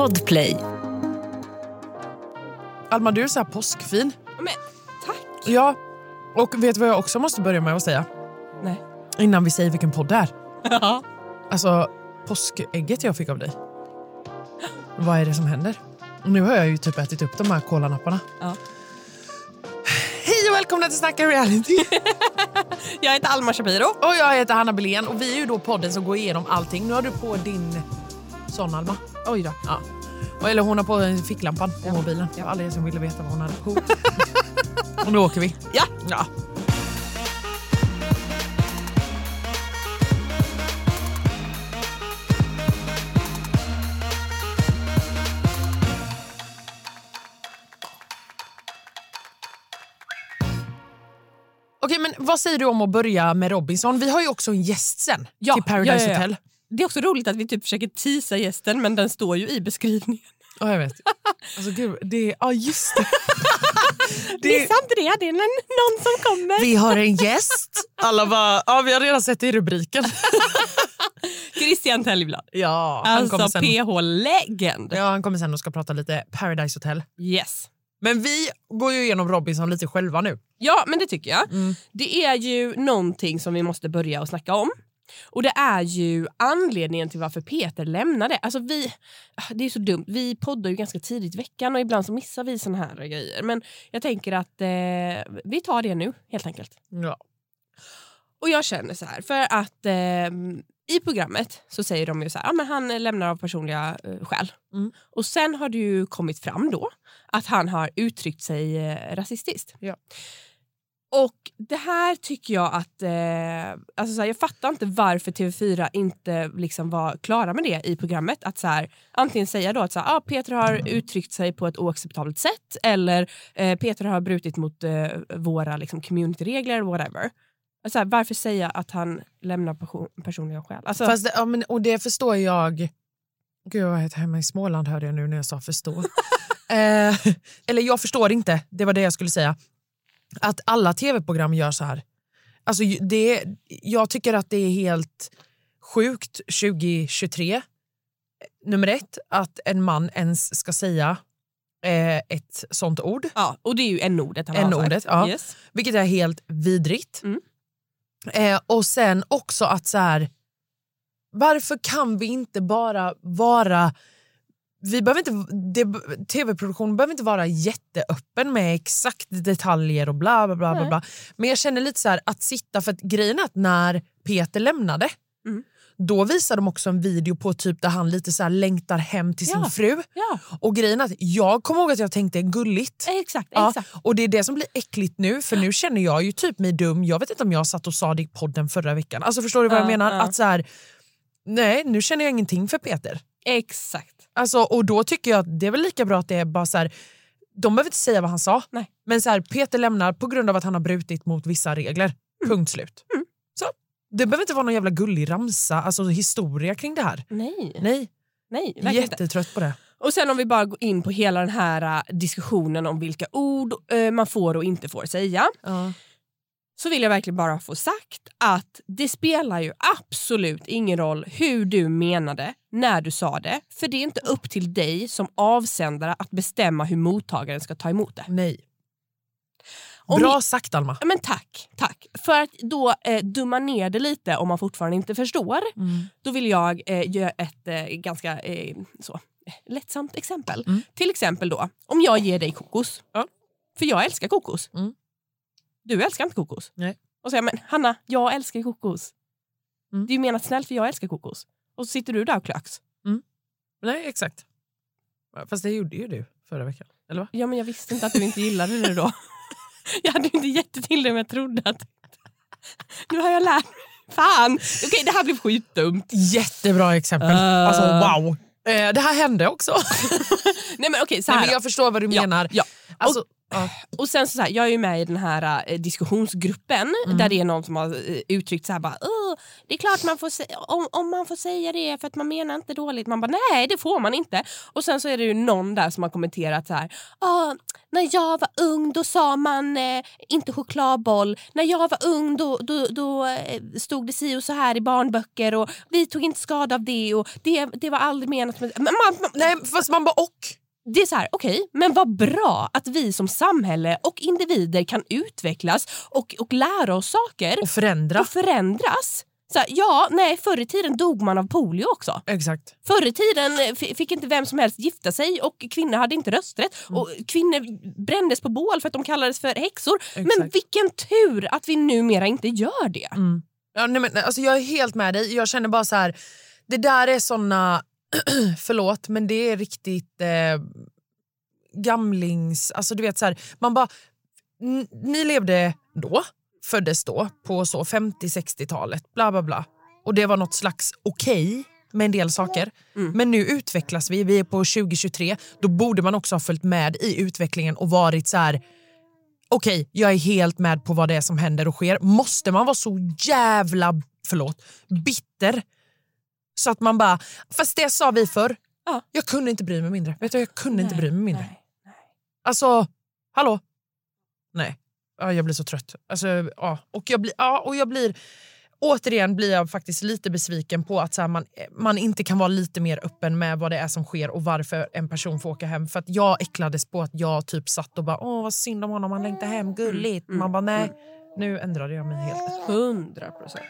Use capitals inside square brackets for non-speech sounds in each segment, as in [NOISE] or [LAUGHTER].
Podplay. Alma, du är så här påskfin. Men tack. Ja, och vet du vad jag också måste börja med att säga? Nej. Innan vi säger vilken podd det är. Ja. Alltså, påskägget jag fick av dig. Vad är det som händer? Nu har jag ju typ ätit upp de här kolanapparna. Ja. Hej och välkomna till Snacka reality! [LAUGHS] Jag heter Alma Shapiro. och jag heter Hanna Belén och vi är ju då podden som går igenom allting. Nu har du på din sån Alma. Oj då. Ja. Eller hon har på ficklampan på Ja. mobilen. Var alla er som ville veta vad hon hade på. [LAUGHS] och nu åker vi. Ja. ja. Okej, men vad säger du om att börja med Robinson? Vi har ju också en gäst sen Ja, till Paradise ja, ja, ja. Hotel. Det är också roligt att vi typ försöker teasa gästen men den står ju i beskrivningen. Ja, jag vet. Alltså gud, det... Ja, just det. [LAUGHS] Missa inte det, det är någon som kommer. Vi har en gäst. Alla bara, ja vi har redan sett det i rubriken. [LAUGHS] Christian Tellblad. Ja, han Alltså sen. PH-legend. Ja, han kommer sen och ska prata lite Paradise Hotel. Yes. Men vi går ju igenom Robinson lite själva nu. Ja, men det tycker jag. Mm. Det är ju någonting som vi måste börja och snacka om. Och det är ju anledningen till varför Peter lämnade. Alltså vi, det är så dumt, vi poddar ju ganska tidigt i veckan och ibland så missar vi såna här grejer. Men jag tänker att eh, vi tar det nu helt enkelt. Ja. Och jag känner så här, för att eh, i programmet så säger de ju så här, ja, men han lämnar av personliga eh, skäl. Mm. Och sen har det ju kommit fram då att han har uttryckt sig eh, rasistiskt. Ja. Och det här tycker jag att, eh, alltså så här, jag fattar inte varför TV4 inte liksom var klara med det i programmet. Att så här, antingen säga då att så här, ah, Peter har uttryckt sig på ett oacceptabelt sätt eller eh, Peter har brutit mot eh, våra liksom, communityregler, whatever. Så här, varför säga att han lämnar person, personliga skäl? Alltså, Fast det, ja, men, och det förstår jag... Gud, jag heter hemma i Småland hörde jag nu när jag sa förstå. [LAUGHS] eh, eller jag förstår inte, det var det jag skulle säga. Att alla tv-program gör så här. Alltså, det, jag tycker att det är helt sjukt 2023, nummer ett, att en man ens ska säga eh, ett sånt ord. ja, och det är ju n-ordet han har sagt. ja. Yes. Vilket är helt vidrigt. Mm. Eh, och sen också att så här, varför kan vi inte bara vara... Vi behöver inte, det, tv-produktionen behöver inte vara jätteöppen med exakt detaljer och bla bla bla. bla, bla. Men jag känner lite så här att sitta, för att grejen är att när Peter lämnade Mm. då visar de också en video på typ där han lite så längtar hem till sin Ja. fru. Ja, Och grejen att jag kommer ihåg att jag tänkte gulligt. exakt. Ja, exakt. och det är det som blir äckligt nu för nu känner jag ju typ mig dum. Jag vet inte om jag satt och sa det i podden förra veckan. Alltså förstår du vad jag Ja, menar? Att så här, nej nu känner jag ingenting för Peter. exakt. Alltså, och då tycker jag att det är väl lika bra att det är bara så här, de behöver inte säga vad han sa. Nej. Men så här, Peter lämnar på grund av att han har brutit mot vissa regler. Punkt slut. Mm. Så, det behöver inte vara någon jävla gullig ramsa, alltså historia kring det här. Nej, Nej, nej inte. jättetrött på det. Och sen om vi bara går in på hela den här äh, diskussionen om vilka ord äh, man får och inte får säga. Så vill jag verkligen bara få sagt att det spelar ju absolut ingen roll hur du menade när du sa det. För det är inte upp till dig som avsändare att bestämma hur mottagaren ska ta emot det. Nej. Om Bra sagt Alma. Men tack, tack. För att då eh, dumma ner det lite om man fortfarande inte förstår. Mm. Då vill jag eh, göra ett eh, ganska eh, så, eh, lättsamt exempel. Mm. Till exempel då, om jag ger dig kokos. Ja. För jag älskar kokos. Mm. Du älskar inte kokos. Nej. Och jag, men Hanna, jag älskar kokos. Mm. Det är ju menat snällt för jag älskar kokos. Och så sitter du där och klöks. Nej, exakt. Fast det gjorde ju du förra veckan. Eller va? Ja men jag visste inte att du inte gillade det då. [LAUGHS] jag hade inte gett det till dig men jag trodde att... nu har jag lärt mig. Fan! Okej det här blev skitdumt. Jättebra exempel. Uh. Alltså wow. Eh, det här hände också. [LAUGHS] Nej men okej så Nej, här men jag förstår vad du Ja, menar. ja. Alltså, Ja. Och sen så, så här, jag är ju med i den här eh, diskussionsgruppen Mm. där det är någon som har eh, uttryckt så här bara, "Åh, det är klart man får om, om man får säga det för att man menar inte dåligt. Man bara nej det får man inte. Och sen så är det ju någon där som har kommenterat så här, "Ah, när jag var ung då sa man eh, inte chokladboll. När jag var ung då, då, då eh, stod det si och så här i barnböcker och vi tog inte skada av det och det, det var aldrig menat. Men man, man, Nej fast man bara och. Det är så här, okej, men vad bra att vi som samhälle och individer kan utvecklas och, och lära oss saker Och förändra. och förändras. Så här, ja, nej, förr i tiden dog man av polio också. Exakt. Förr i tiden eh, fick inte vem som helst gifta sig och kvinnor hade inte rösträtt. Mm. Och kvinnor brändes på bål för att de kallades för häxor. Men Exakt. vilken tur att vi numera inte gör det. Mm. Ja, nej, men, alltså, jag är helt med dig. Jag känner bara så här, det där är såna, [CLEARS THROAT] förlåt men det är riktigt eh, gamlings, alltså du vet så här, man bara, ni levde då, föddes då på så 50-60-talet, bla bla bla. Och det var något slags okej med en del saker. Mm. Men nu utvecklas vi, vi är på 2023, då borde man också ha följt med i utvecklingen och varit så här okej, jag är helt med på vad det är som händer och sker. Måste man vara så jävla, förlåt, bitter? Så att man bara, fast det sa vi förr. Ja. Jag kunde inte bry mig mindre. Vet du, jag kunde inte Nej, bry mig mindre. nej, nej. Alltså, hallå? Nej, ja, jag blir så trött. Alltså, ja. Och, jag blir, ja, och jag blir, återigen blir jag faktiskt lite besviken på att så här, man, man inte kan vara lite mer öppen med vad det är som sker och varför en person får åka hem. För att jag äcklades på att jag typ satt och bara, åh vad synd om honom, han längtar hem, gulligt. Mm, Man bara, nej, mm. nu ändrade jag mig helt. 100 procent.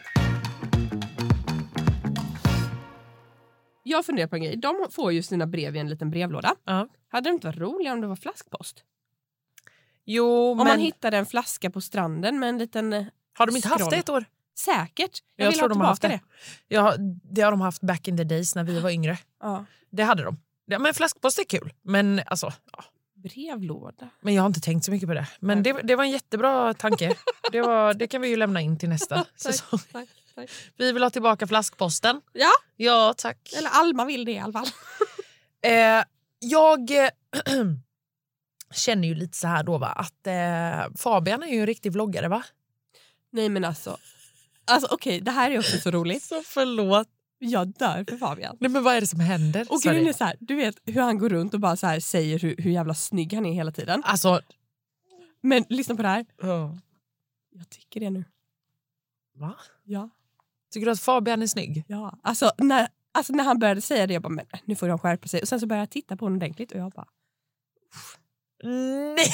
Jag funderar på en grej. De får ju sina brev i en liten brevlåda. Ja. Hade det inte varit roligare om det var flaskpost? Jo, Om men man hittade en flaska på stranden med en liten... eh, har de inte haft scroll. det ett år? Säkert. Jag, Jag vill tror ha de har haft tillbaka det. Ja, det har de haft back in the days när vi var yngre. Ja. Det hade de. Ja, men flaskpost är kul, men alltså, ja. Brevlåda. Men jag har inte tänkt så mycket på det. Men det, det var en jättebra tanke. Det, var, det kan vi ju lämna in till nästa [LAUGHS] säsong. tack, tack. Vi vill ha tillbaka flaskposten. Ja, Ja, tack. eller Alma vill det i alla fall. [LAUGHS] Eh, jag eh, [CLEARS THROAT] känner ju lite så här då va, att eh, Fabian är ju en riktig vloggare va? Nej men alltså. Alltså okej, det här är också så roligt. [LAUGHS] Så förlåt. Jag dör för Fabian. Nej men vad är det som händer? Och grejen är så här, du vet hur han går runt och bara så här säger hur, hur jävla snygg han är hela tiden. Alltså, Men lyssna på det här. ja. Jag tycker det nu. va? Ja. Tycker du att Fabian är snygg? ja. Alltså, när, alltså när han började säga det, jag bara men nu får de skärpa sig. Och sen så började jag titta på honom ordentligt och jag bara Nej!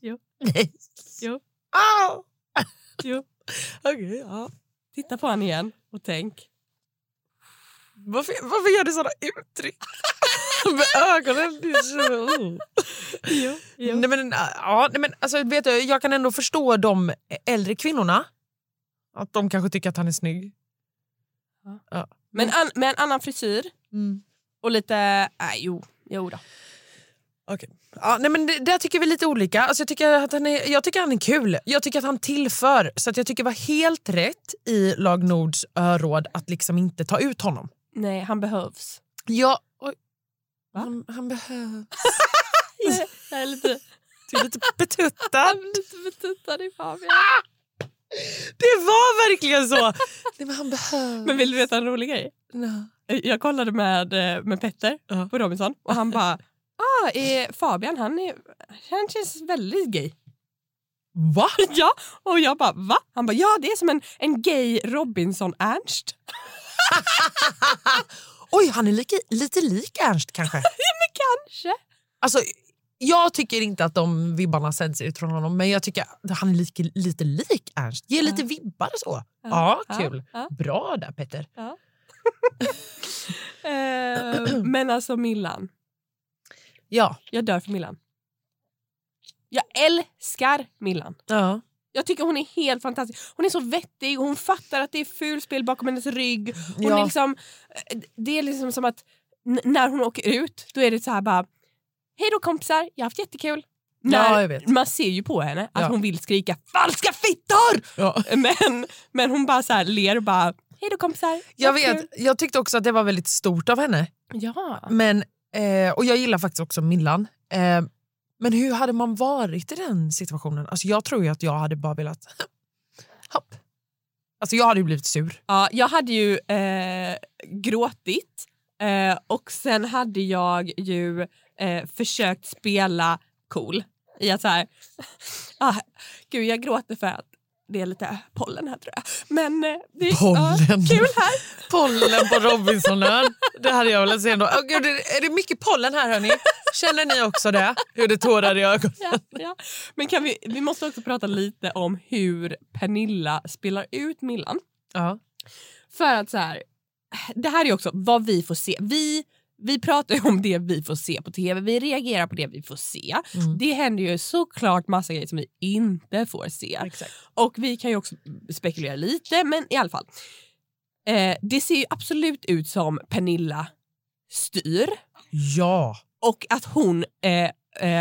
Jo. Nej. Jo. Au! jo. Okej, ja. Titta på honom igen och tänk. Varför, varför gör du sådana uttryck? [LAUGHS] Med ögonen. Det är så... Jo. Jo. Nej, men, ja, nej, men, alltså, vet du, jag kan ändå förstå de äldre kvinnorna. Att de kanske tycker att han är snygg. Men an, med en annan frisyr Mm. och lite, nej jo, jo då. Ja, nej, men det, där tycker vi lite olika. Alltså, jag, tycker att han är, jag tycker han är kul. Jag tycker att han tillför. Så att jag tycker det var helt rätt i Lag Nords öråd att liksom inte ta ut honom. Nej, han behövs. Ja, oj. Va? Han, han behövs. [LAUGHS] Jag, jag är lite, Du är lite betuttad. jag är lite betuttad i Fabian. Det var verkligen så. Nej, men han behövs. Men vill du veta en rolig grej? No. Jag kollade med, eh, med Petter Ja. på Robinson och han bara ah, är Fabian han, är, han känns väldigt gay. Va? [LAUGHS] ja, och jag bara va? Han bara ja det är som en, en gay Robinson-Ernst. [LAUGHS] Oj, han är lika, lite lik Ernst kanske. [LAUGHS] Men kanske. Alltså, jag tycker inte att de vibbarna sänds ut från honom men jag tycker att han är lite, lite lik Ernst. Ger lite vibbar så. Ja, kul. Ja, Bra där Petter. ja. eh, men alltså Millan, Ja. jag dör för Millan. Jag älskar Millan. ja. Jag tycker hon är helt fantastisk. Hon är så vettig och hon fattar att det är fulspel bakom hennes rygg. Hon Ja. är liksom, eh, det är liksom som att när hon åker ut då är det så här bara Hej då kompisar, jag har haft jättekul. Ja, När- vet. Man ser ju på henne att Ja. hon vill skrika falska fittor! Ja. Men, men hon bara så här ler och bara Hej då kompisar. Jag vet, kul." jag tyckte också att det var väldigt stort av henne. Ja. Men Eh, och jag gillar faktiskt också Millan. Eh, men hur hade man varit i den situationen? Alltså jag tror ju att jag hade bara velat... [LAUGHS] Hopp. Alltså jag hade ju blivit sur. Ja, jag hade ju eh, gråtit eh, och sen hade jag ju eh, försökt spela cool. I att så här, [LAUGHS] ah, gud jag gråter för att det är lite pollen här tror jag. Men eh, det är Pollen. Ja, kul här. Pollen på Robinsonön. Det hade jag velat se ändå. Oh, gud, är det mycket pollen här hörni? Känner ni också det? Hur det tårar i ögonen? Ja, ja. Men kan vi, vi måste också prata lite om hur Pernilla spelar ut Millan. Ja. För att så här, det här är också vad vi får se. Vi, vi pratar ju om det vi får se på tv, vi reagerar på det vi får se. Mm. Det händer ju såklart massa grejer som vi inte får se. Exakt. Och vi kan ju också spekulera lite, men i alla fall. Eh, det ser ju absolut ut som Pernilla styr Ja. och att hon eh,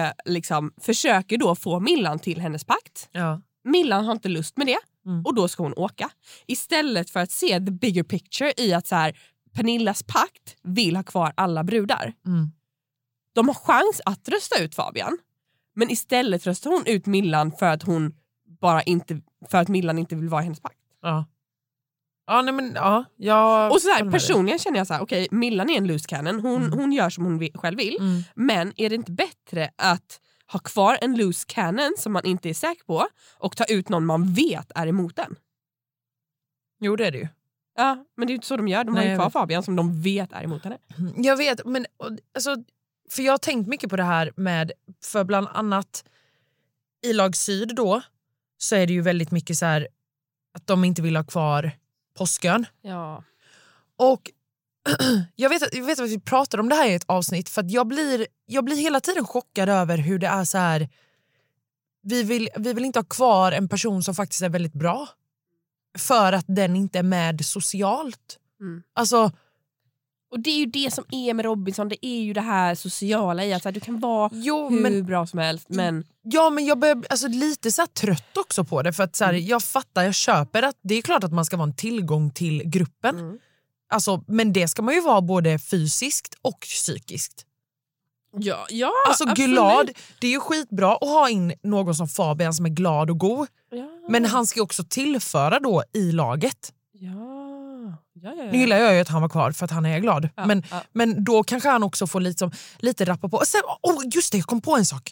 eh, liksom försöker då få Millan till hennes pakt. ja. Millan har inte lust med det Mm. och då ska hon åka. Istället för att se the bigger picture i att så här, Pernillas pakt vill ha kvar alla brudar. Mm. De har chans att rösta ut Fabian men istället röstar hon ut Millan för att hon bara inte för att Millan inte vill vara i hennes pakt. Ja. Ja, nej men ja. Jag Och så här, personligen känner jag så här, okej Millan är en loose cannon, hon, Mm. hon gör som hon själv vill. Mm. Men är det inte bättre att ha kvar en loose cannon som man inte är säker på och ta ut någon man vet är emot den? Jo det är det ju. Ja, men det är ju inte så de gör. De Nej, har ju kvar. Fabian som de vet är emot henne. Jag vet, men alltså, för jag har tänkt mycket på det här med, för bland annat i lag syd då så är det ju väldigt mycket så här att de inte vill ha kvar påskön. Ja. Och [CLEARS THROAT] jag vet, jag vet att vi pratade om det här i ett avsnitt för jag blir, jag blir hela tiden chockad över hur det är så här. Vi vill, vi vill inte ha kvar en person som faktiskt är väldigt bra för att den inte är med socialt. Mm. Alltså, Och det är ju det som är med Robinson, det är ju det här sociala i att här, du kan vara jo, hur men bra som helst men Ja men jag börjar alltså, lite så trött också på det för att så här, jag fattar, jag köper att det är klart att man ska vara en tillgång till gruppen. Mm. Alltså, men det ska man ju vara både fysiskt och psykiskt. Ja, ja Alltså absolut. glad, det är ju skitbra att ha in någon som Fabian som är glad och god. Ja. Men han ska ju också tillföra då i laget. Ja. Ja, ja, ja. Nu gillar jag ju att han var kvar för att han är glad. Men, men då kanske han också får lite, som, lite rappa på. Och sen, oh, just det, jag kom på en sak.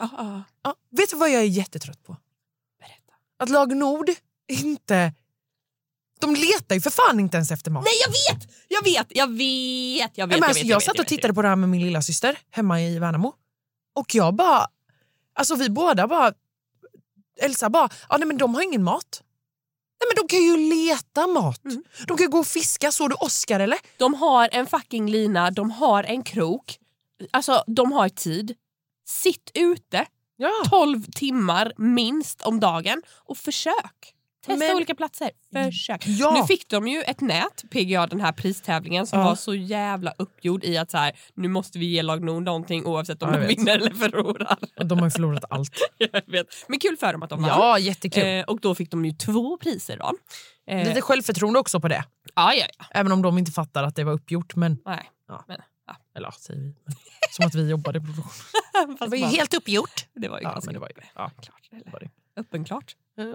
Vet du vad jag är jättetrött på? Berätta. Att lag Nord inte... De letar ju för fan inte ens efter mat. Nej jag vet! Jag vet! Jag vet! Jag vet! Men jag, alltså, vet, jag, vet, satt jag och tittade på det här med min lilla syster hemma i Värnamo. Och jag bara... Alltså vi båda bara... Elsa bara, ja, nej, men de har ingen mat. Nej men de kan ju leta mat. Mm. De kan ju gå och fiska. Såg du Oscar eller? De har en fucking lina, de har en krok. Alltså de har tid. Sitt ute Ja. 12 timmar minst om dagen och försök. Testa Men- olika platser. Försök. Ja. Nu fick de ju ett nät, PGA, den här pristävlingen som Ja. var så jävla uppgjord i att så här, nu måste vi ge lag Nord någonting oavsett om Ja, de vet. vinner eller förlorar. De har ju förlorat allt. [LAUGHS] jag vet. Men kul för dem att de vann. Ja, jättekul. Eh, och då fick de ju två priser. Då. Eh, Lite självförtroende också på det. ja, ja, ja. Även om de inte fattar att det var uppgjort. Men, Nej. Ja. Men, eller ja, säger vi. Men, som att vi jobbade i produktion. [LAUGHS] Det var ju helt uppgjort. det var ju Ja, ganska men det var ju- ja. klart. Eller, var det. Öppenklart. [LAUGHS]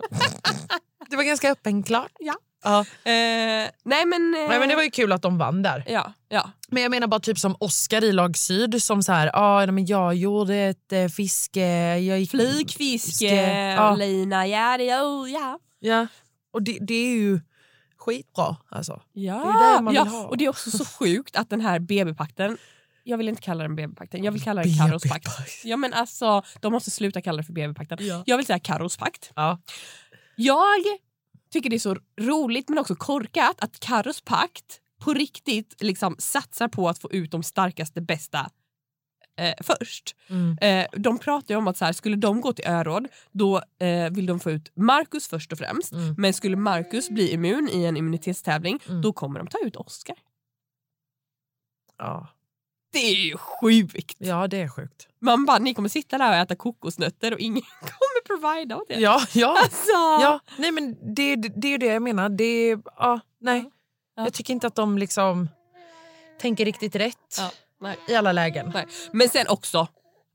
Det var ganska öppenklart. Ja. Ja. Eh, nej men... Eh, Nej, men det var ju kul att de vann där. Ja, ja. Men jag menar bara typ som Oscar i lag syd som så här, ah, men jag gjorde ett eh, fiske, jag gick... Flygfiske, Fiske, ja. lina, ja, det, oh, ja. Ja. Och det, det är ju skitbra alltså. Ja, Det är det man vill ja. ha. och det är också så [LAUGHS] sjukt att den här BB-pakten, jag vill inte kalla den BB-pakten, jag vill kalla den Carros pakt. Ja men alltså, de måste sluta kalla det för BB-pakten. Ja. Jag vill säga Carros pakt. Ja. Jag tycker det är så roligt men också korkat att Carros pakt på riktigt liksom satsar på att få ut de starkaste, bästa eh, först. Mm. Eh, de pratar ju om att så här, skulle de gå till öråd då eh, vill de få ut Marcus först och främst. Mm. Men skulle Marcus bli immun i en immunitetstävling Mm. då kommer de ta ut Oscar. Ja. Det är ju sjukt! ja, det är sjukt. Man bara, ni kommer sitta där och äta kokosnötter och ingen [LAUGHS] kommer provida åt er. Ja, ja. Alltså, ja. Nej, men det, det är ju det jag menar. Det är, ja, nej. Ja. Jag tycker inte att de liksom tänker riktigt rätt. I alla lägen. Nej. Men sen också,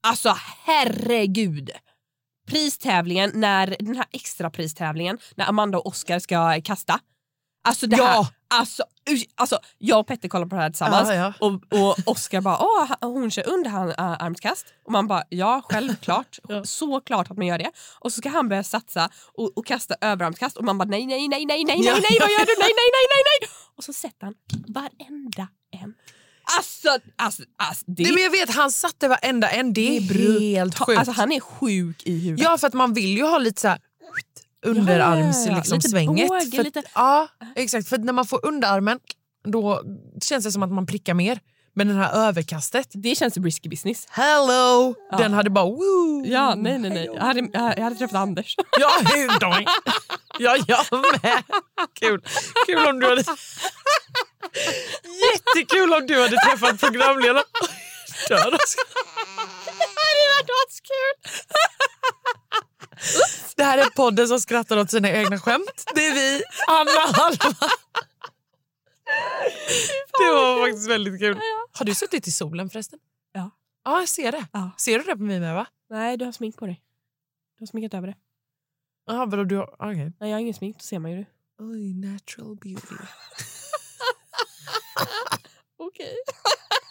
alltså herregud. Pristävlingen, när, den här extra pristävlingen när Amanda och Oscar ska kasta. Alltså det Ja. här, alltså, alltså, jag och Petter kollar på det här tillsammans Ja, ja. Och, och Oscar bara Åh, hon kör underarmskast och man bara ja självklart, [LAUGHS] Ja. såklart att man gör det. Och så ska han börja satsa och, och kasta överarmskast och man bara nej nej nej nej nej nej nej vad gör du nej nej nej nej nej [LAUGHS] och så sätter han varenda en. Alltså, alltså, alltså det, Nej, men jag vet, han satte varenda en. Det är, helt brutal. sjukt. Alltså han är sjuk i huvudet. Ja, för att man vill ju ha lite så här underarms Ja, ja, liksom, Lite svänget. båge, för, att- lite- Ja, exakt. För när man får underarmen då känns det som att man prickar mer. Men den här överkastet, Det känns risky business. hello! Ja. Den hade bara woo! Ja, nej nej nej. Jag hade, jag hade träffat Anders. [LAUGHS] Ja, ja, jag med. Kul. Kul om du hade... Jättekul om du hade träffat programledaren. Dör alltså. det hade varit kul. Det här är podden som skrattar åt sina egna skämt. Det är vi, Anna och Alva. Det var faktiskt väldigt kul. Har du suttit i solen förresten? Ja. Ja, jag ser det. Ja. Ser du det på mig med va? Nej, du har smink på dig. Du har sminkat över det. Jaha, vadå du har... Okej. Nej, jag har ingen smink, då ser man ju det. Oj, natural beauty. [LAUGHS] Okej. [LAUGHS]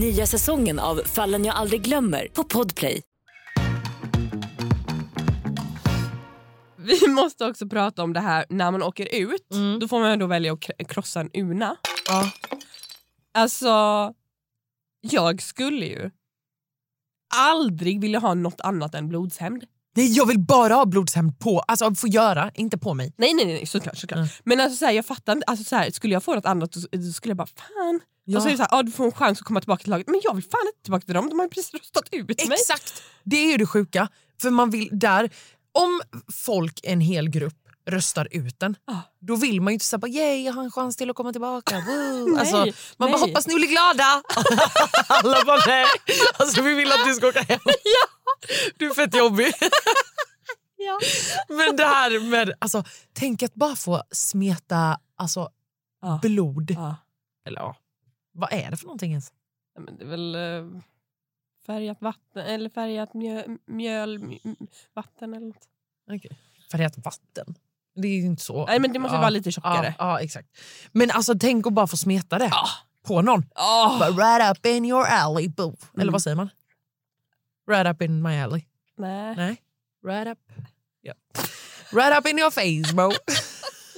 Nya säsongen av Fallen jag aldrig glömmer på Podplay. Vi måste också prata om det här när man åker ut. Mm. Då får man då välja att kr- krossa en urna. Ja. Alltså, jag skulle ju aldrig vilja ha något annat än blodshämnd. Nej, jag vill bara ha blodshämnd på, alltså få göra, inte på mig. Nej nej nej såklart. såklart. Mm. Men alltså, så här, jag fattar inte, alltså, så här, skulle jag få något annat då, skulle jag bara fan. Ja. Och så är det så här, ah, du får en chans att komma tillbaka till laget. Men jag vill fan inte tillbaka till dem, de har ju precis röstat ut mig. Exakt! Det är ju det sjuka. För man vill där, om folk, en hel grupp, röstar ut den, Ah. då vill man ju inte säga bara yay, jag har en chans till att komma tillbaka. [LAUGHS] Nej, alltså, man bara nej. hoppas ni blir glada. [LAUGHS] Alla bara nej. Alltså, vi vill att du ska åka hem. Du är fett jobbig. [LAUGHS] Ja. Men det här med, alltså, tänk att bara få smeta alltså, Ja. blod. Ja. Eller ja, vad är det för någonting ens? Ja, men det är väl eh, färgat vatten eller färgat mjöl, mjöl vatten eller något. Okay. Färgat vatten. Det är ju inte så. Nej men det måste Ja. vara lite tjockare. Ja, ja, exakt. Men alltså tänk att bara få smeta det på någon. Bara, right up in your alley, boo. Eller Mm. vad säger man? Right up in my alley. nej. Nej. Right up. Ja. Right up in your face, bro. [LAUGHS]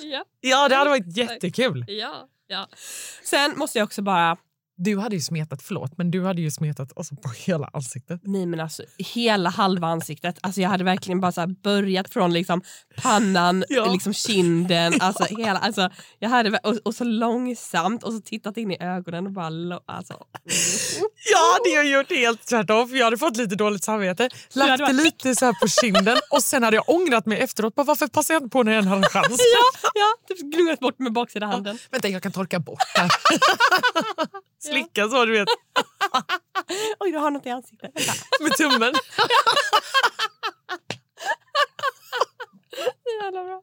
Ja, ja, det hade varit jättekul. ja, ja. Sen måste jag också bara, Du hade ju smetat, förlåt, men du hade ju smetat alltså, på hela ansiktet. nej men alltså hela halva ansiktet. Alltså jag hade verkligen bara så här börjat från liksom pannan, [LAUGHS] Ja. liksom kinden, alltså hela, alltså jag hade och, och så långsamt och så tittat in i ögonen och bara, alltså. [LAUGHS] Jag hade ju gjort helt tvärtom för jag hade fått lite dåligt samvete. Lagt det lite så här på kinden och sen hade jag ångrat mig efteråt. Bara, varför passade jag inte på när jag hade en chans? [LAUGHS] Ja, ja, typ gnuggat bort med baksida handen. Vänta, jag kan torka bort det. Slicka så du vet, [LAUGHS] Oj, du har något i ansiktet. Med tummen. [LAUGHS] Jävla bra.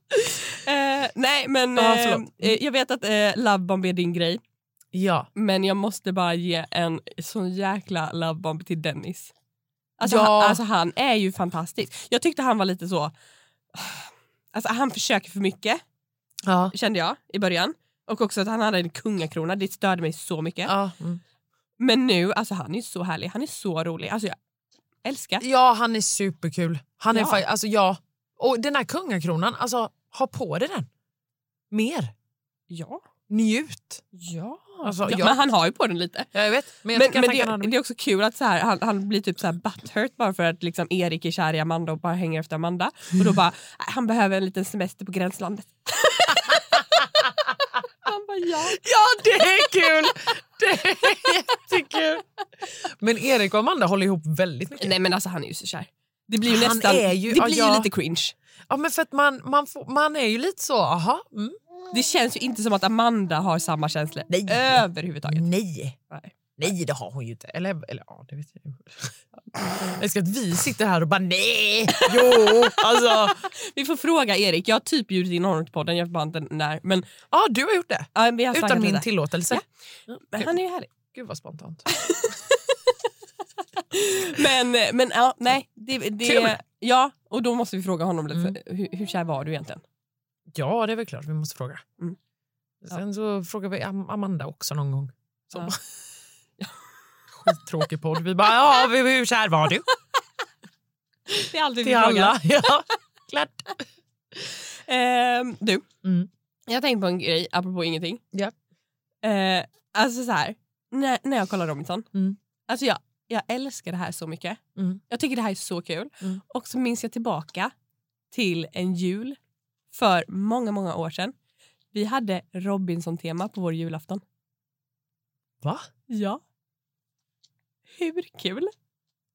Eh, nej men eh, eh, jag vet att eh, lovebomb är din grej. Ja. Men jag måste bara ge en sån jäkla lovebomb till Dennis. Alltså, Ja. han, alltså han är ju fantastisk. Jag tyckte han var lite så... [SIGHS] Alltså han försöker för mycket Ja. kände jag i början. Och också att han hade en kungakrona, det störde mig så mycket. Ja. Mm. Men nu, alltså han är så härlig, han är så rolig. Alltså jag älskar. ja, han är superkul. Han är Ja. fa- alltså, ja. Och den här kungakronan, alltså, ha på dig den. Mer. Ja. Njut. Ja. Alltså, ja. jag- Men han har ju på den lite. Ja, jag vet. Men, jag Men, men att han det, det är också kul att så här, han, han blir typ så här butthurt bara för att liksom Erik är kär i Amanda och bara hänger efter Amanda. Och då bara, "Nej, han behöver en liten semester på gränslandet. [LAUGHS] ja. Ja, det är kul! Det är jättekul. Men Erik och Amanda håller ihop väldigt mycket. Nej men alltså han är ju så kär. Det blir ju Han nästan, är ju- det blir ja. ju lite cringe. Ja, men för att man, man, får, man är ju lite så, aha. Mm. Det känns ju inte som att Amanda har samma känslor Nej. överhuvudtaget. Nej. Nej. Nej, det har hon ju inte. Eller, eller ja, det vet jag. Jag älskar att vi sitter här och bara nej, jo, alltså. Vi får fråga Erik, jag har typ bjudit in honom till podden, jag bara inte när. Men, Ja, du har gjort det. ja, vi har Utan min lite. tillåtelse. Men han är ju härlig. Gud vad spontant. [LAUGHS] Men, men ja, nej. Det, det, Kul. ja, och då måste vi fråga honom lite. Mm. Hur, hur kär var du egentligen? Ja, det är väl klart vi måste fråga. Mm. Sen så frågar vi Am- Amanda också någon gång. Så. Ja. Skittråkig podd. Vi bara, ja, hur kär var du? [LAUGHS] Det är alltid Till alla. Ja, [LAUGHS] klart. Ehm, du, Mm. jag har tänkt på en grej apropå ingenting. Ja. Eh, alltså så här, när, när jag kollar Robinson, Mm. alltså jag, jag älskar det här så mycket. Mm. Jag tycker det här är så kul. Mm. Och så minns jag tillbaka till en jul för många, många år sedan. Vi hade Robinson-tema på vår julafton. Va? Ja. Hur kul?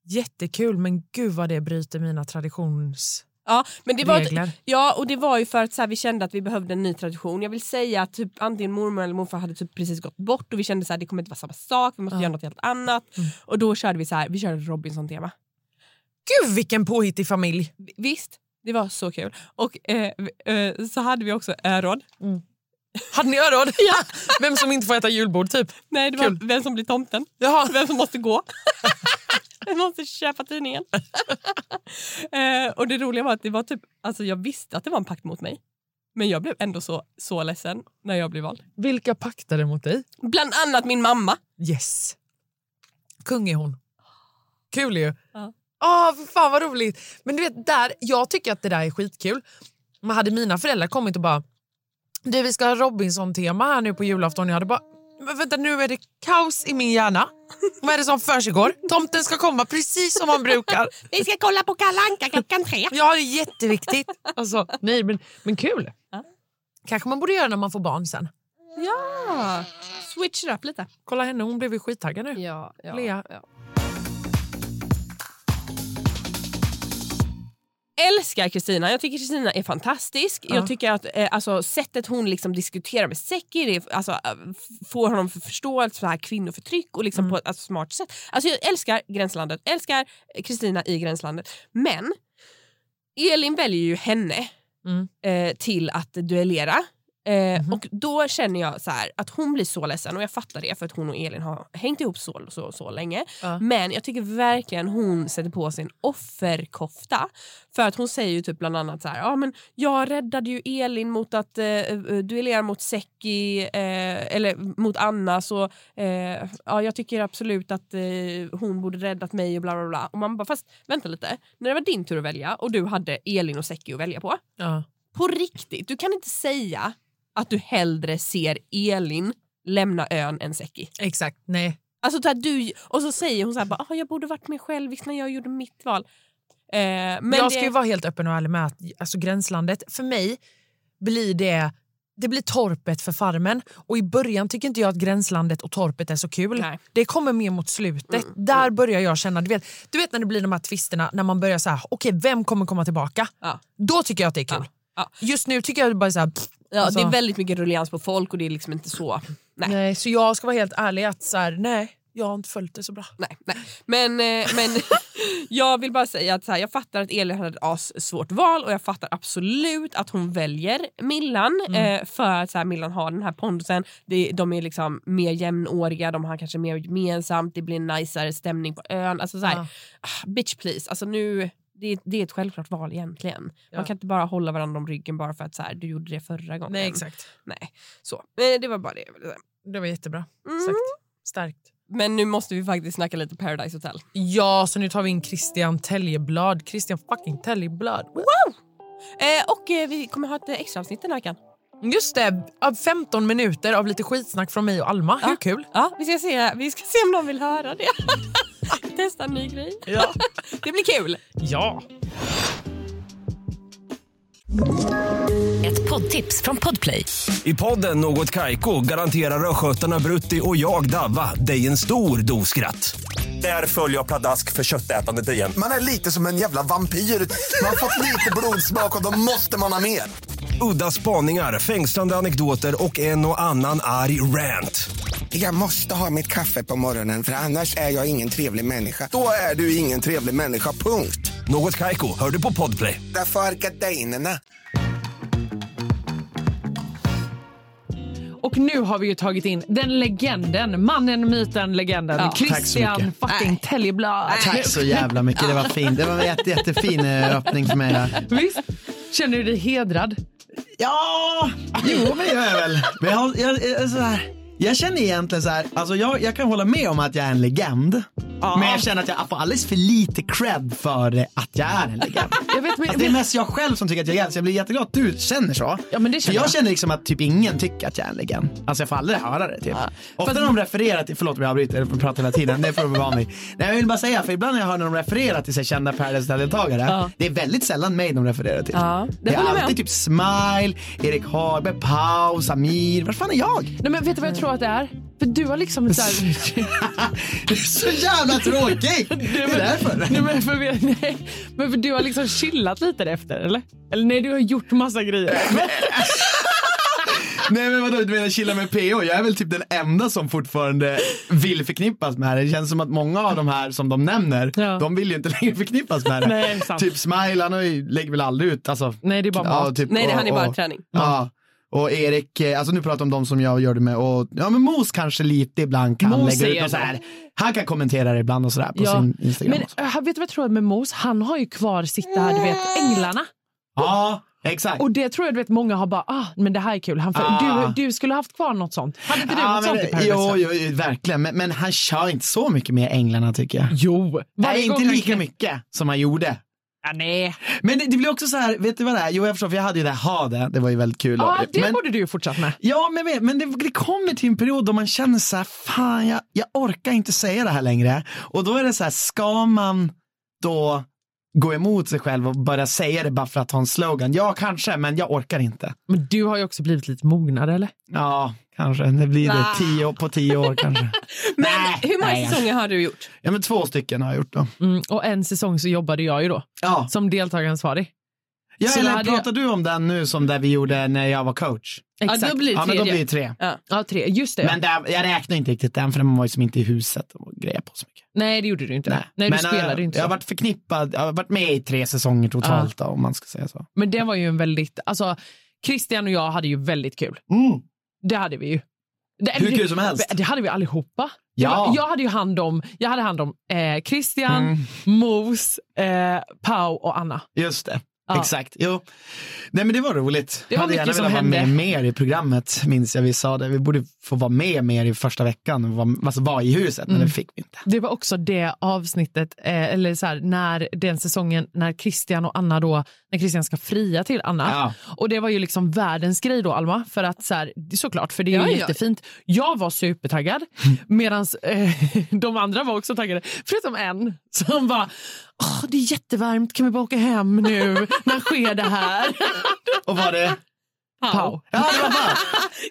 Jättekul, men gud vad det bryter mina traditionsregler. Ja, men det var, ja, och det var ju för att så här, vi kände att vi behövde en ny tradition. Jag vill säga att typ, antingen mormor eller morfar hade typ precis gått bort och vi kände att det kommer inte vara samma sak, vi måste Ja. göra något helt annat. Mm. Och då körde vi så här, vi körde Robinson-tema. Gud vilken påhittig familj! Visst, det var så kul. Och eh, eh, så hade vi också öråd. Hade ni öron? [LAUGHS] ja. [LAUGHS] Vem som inte får äta julbord typ? Nej, det var Kul. vem som blir tomten. Jaha. Vem som måste gå. [LAUGHS] Vem måste köpa tidningen. eh, och det roliga var att det var typ, alltså jag visste att det var en pakt mot mig. Men jag blev ändå så, så ledsen när jag blev vald. Vilka paktade mot dig? Bland annat min mamma. Yes. Kung är hon. Kul ju. Ja. Åh, för fan vad roligt. Men du vet, där, jag tycker att det där är skitkul. Men hade mina föräldrar kommit och bara du, vi ska ha Robinson-tema här nu på julafton. Jag hade bara, men vänta nu är det kaos i min hjärna. Vad är det som försiggår? Tomten ska komma precis som han brukar. Vi ska kolla på Kalle Anka klockan tre. Ja, det är jätteviktigt. Alltså, nej, men, men kul. Ja. Kanske man borde göra när man får barn sen. Ja, switch it up lite. Kolla henne, hon blev ju skittaggad nu. Ja, ja, Lea. ja. Älskar Kristina. Jag tycker Kristina är fantastisk. Ja. Jag tycker att eh, alltså, sättet hon liksom diskuterar med Seki det, är- alltså, eh, får honom för förståelse för här kvinnoförtryck och liksom på ett alltså, smart sätt. Alltså, jag älskar Gränslandet, älskar Kristina i Gränslandet. Men Elin väljer ju henne Mm. eh, till att duellera. Eh, Mhm. Och då känner jag så här att hon blir så ledsen och jag fattar det för att hon och Elin har hängt ihop så, så, så länge. Ja. Men jag tycker verkligen hon sätter på sig en offerkofta. För att hon säger ju typ bland annat så här, ja men jag räddade ju Elin mot att eh, eh, duellera mot Seki eh, eller mot Anna så eh, ja, jag tycker absolut att eh, hon borde räddat mig och bla bla bla. Och man bara fast vänta lite, när det var din tur att välja och du hade Elin och Seki att välja på. Ja. På riktigt, du kan inte säga att du hellre ser Elin lämna ön än Seki. Exakt, nej. Alltså, så du, och så säger hon så här, bara, ah, jag borde varit mig själv när jag gjorde mitt val. Eh, men jag det, ska ju vara helt öppen och ärlig med att alltså, gränslandet, för mig blir det det blir torpet för farmen och i början tycker inte jag att gränslandet och torpet är så kul. Nej. Det kommer mer mot slutet. Mm, Där börjar jag känna, du vet, du vet när det blir de här twisterna när man börjar så här, okej vem kommer komma tillbaka? Ja. Då tycker jag att det är kul. Ja. Just nu tycker jag bara så här, ja, alltså- det är väldigt mycket rullians på folk och det är liksom inte så... Nej. nej. Så jag ska vara helt ärlig att så här, nej, jag har inte följt det så bra. Nej, nej. Men, eh, men [LAUGHS] jag vill bara säga att så här, jag fattar att Elin hade ett as svårt val och jag fattar absolut att hon väljer Millan Mm. eh, för att så här, Millan har den här pondusen. Det, de är liksom mer jämnåriga, de har kanske mer gemensamt, det blir en najsare stämning på ön. Alltså, så här, Ja. ah, bitch please, alltså, nu, det, det är ett självklart val egentligen. Ja. Man kan inte bara hålla varandra om ryggen bara för att så här, du gjorde det förra gången. Nej exakt. Nej. Så. Eh, det var bara det jag ville säga. Det var jättebra. Mm. Sagt. Starkt. Men nu måste vi faktiskt snacka lite Paradise Hotel. Ja, så nu tar vi in Christian Täljeblad. Christian fucking Täljeblad. Eh, och eh, vi kommer ha ett extra avsnitt den här veckan. Just det, av 15 minuter av lite skitsnack från mig och Alma. Hur Ja. kul? Ja, vi ska se, vi ska se om någon vill höra det. [LAUGHS] [LAUGHS] Testa en ny grej. Ja. [LAUGHS] Det blir kul. ja. Ett poddtips från Podplay. I podden Något Kaiko garanterar östgötarna Brutti och jag, Davva, dig en stor dos skratt. Där följer jag pladask för köttätandet igen. Man är lite som en jävla vampyr. Man har fått lite blodsmak och då måste man ha mer. Udda spaningar, fängslande anekdoter och en och annan arg rant. Jag måste ha mitt kaffe på morgonen för annars är jag ingen trevlig människa. Då är du ingen trevlig människa, punkt. Något Kaiko, hör du på Podplay. Därför är gardinerna. Och nu har vi ju tagit in den legenden, mannen, myten, legenden, Ja. Christian mycket. fucking Tellblad. Tack så jävla mycket, det var fint. Det var en jätte, jättefin eh, öppning för mig. här. Visst? Känner du dig hedrad? Ja, jo men det gör jag väl. Men jag, jag, jag, så här, jag känner egentligen så här, alltså jag, jag kan hålla med om att jag är en legend. Men jag känner att jag får alldeles för lite cred för att jag är en legend. [LAUGHS] Jag vet, men, Alltså, det är mest jag själv som tycker att jag är legend, så jag blir jätteglad att du känner så. Ja, men det för känner jag jag. känner liksom att typ ingen tycker att jag är en legend. Alltså jag får aldrig höra det typ. Ofta när de refererar till, förlåt om jag avbryter och pratar hela tiden, det får du vara van vid. Nej jag vill bara säga, för ibland när jag hör när de refererar till sig kända Paradise-deltagare, Ja. det är väldigt sällan mig de refererar till. Ja, det det är jag alltid typ Smile, Erik Hagberg, Pau, Samir, var fan är jag? Nej, men vet du vad jag tror att det är? För du har liksom så här... [LAUGHS] Så jävla tråkig! [LAUGHS] Det är därför. [LAUGHS] nej, men för, [LAUGHS] nej, men för du har liksom chillat lite efter, eller? Eller nej, du har gjort massa grejer. Nej men vadå, du menar chilla med PO? Jag är väl typ den enda som fortfarande vill förknippas med det. Det känns som att många av de här som de nämner, Ja. de vill ju inte längre förknippas med det. Nej, sant. Typ Smile, han lägger väl aldrig ut, alltså. Nej, det är bara mat. typ, Nej, det och- han är bara och- träning. Ja. Och Erik, eh, alltså nu pratar om de som jag gör det med och ja men Mos kanske lite ibland kan Mos lägga ut och så här. Han kan kommentera det ibland och sådär på Ja. sin Instagram. Men äh, vet du vad jag tror med Mos? Han har ju kvar sitt det här, du vet, Änglarna. Ja, exakt. Och det tror jag du vet många har bara, ah, men det här är kul. Han, för, Ah. du, du skulle haft kvar något sånt. Hade inte du Ja, något men, sånt i jo, jo, jo, verkligen. Men, men han kör inte så mycket med Änglarna tycker jag. Jo. Nej, Varje inte gång han lika mycket som han gjorde. Ja, nej. Men det, det blir också så här, vet du vad det är? Jo jag förstår, för jag hade ju det här ha det, det var ju väldigt kul. Ja, det men, borde du ju fortsatt med. ja men, men det, det kommer till en period då man känner så här, fan jag, jag orkar inte säga det här längre. Och då är det så här, ska man då gå emot sig själv och börja säga det bara för att ha en slogan? Ja kanske, men jag orkar inte. Men du har ju också blivit lite mognare eller? Ja, kanske. Det blir det Ah. tio, på tio år kanske. [LAUGHS] Men Nej, hur många nej. säsonger har du gjort? Ja men två stycken har jag gjort då. Mm, och en säsong så jobbade jag ju då Ja, som deltagaransvarig. ja Så eller hade jag- pratar du om den nu som där vi gjorde när jag var coach? Exakt. Ja, då blir det Ja men då blir det tre. Ja, tre. Just det. Men där, jag räknar inte riktigt den för den var ju som inte i huset och grejer på så mycket. Nej, det gjorde du inte. Nej, Men, du äh, spelade ju inte Jag har så. varit förknippad, jag har varit med i tre säsonger totalt då, om man ska säga så. Men det var ju en väldigt, alltså Christian och jag hade ju väldigt kul. Mm. Det hade vi ju. Det, Hur kul som helst. Det hade vi allihopa. Ja. Jag, jag hade ju hand om, jag hade hand om eh, Christian, Mm. Mos, eh, Pau och Anna. Just det. Ja. Exakt. Jo. Nej men det var roligt. Det var hade gärna velat vara med mer i programmet, minns jag vi sa det. Vi borde få vara med mer i första veckan, vara, alltså vara i huset, men Mm. det fick vi inte. Det var också det avsnittet, eh, eller så här, när den säsongen när Christian och Anna då, när Christian ska fria till Anna. Ja. Och det var ju liksom världens grej då Alma, för att så här, såklart, för det är Ja, ju ja. jättefint. Jag var supertaggad, medan eh, [LAUGHS] de andra var också taggade, förutom en som bara, Åh, det är jättevarmt, kan vi bara åka hem nu? [LAUGHS] när sker det här? Och var det? Pau. Ja, det var fan.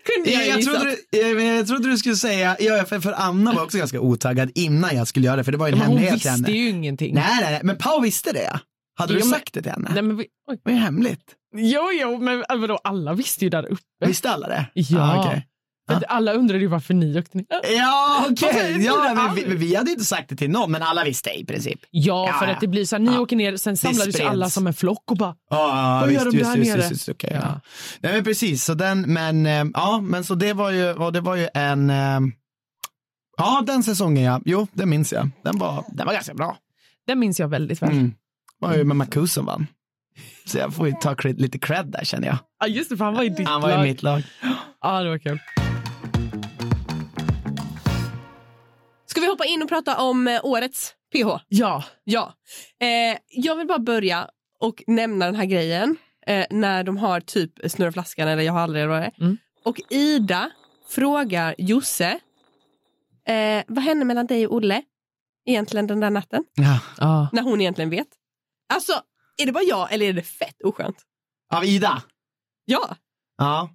[LAUGHS] Kunde Jag, trodde, du- jag, men jag trodde du skulle säga, ja, för, för Anna var också ganska otaggad innan jag skulle göra det, för det var ju en Men hon hemlighet till visste henne. ju ingenting. Nej, nej, nej, men Pau visste det. Hade du Jo, men- sagt det till henne? Nej, men vi, oj. Det var ju hemligt. Jo, jo, men vadå, alla visste ju där uppe. Visste alla det? Ja. okej. Men Alla undrade ju varför ni åkte ner. Ja, okej. Varför Ja, men vi, vi hade inte sagt det till någon, men alla visste i princip. Ja, Ja, för ja. att det blir så här, ni åker ner, sen samlades ju alla som en flock och bara, Ja, Vad gör de där nere? just, just, okej, ja. Nej, men precis, så den, men, eh, ja, men så det var ju, det var ju en, eh, ja, den säsongen ja, jo, det minns jag. Den var, den var ganska bra. den minns jag väldigt väl. Mm. var ju med Marcus som vann. Så jag får ju ta lite cred där känner jag. Ja, just det, för han var i ditt Han var i lag. mitt lag. Ja, det var kul. Ska vi hoppa in och prata om eh, årets PH? Ja, Ja. Eh, jag vill bara börja och nämna den här grejen eh, när de har typ snurra flaskan eller jag har aldrig vad det är. Mm. Och Ida frågar Josse, eh, vad hände mellan dig och Olle egentligen den där natten? Ja. ja. När hon egentligen vet. Alltså, är det bara jag eller är det fett oskönt? Av Ida? Ja, Ja.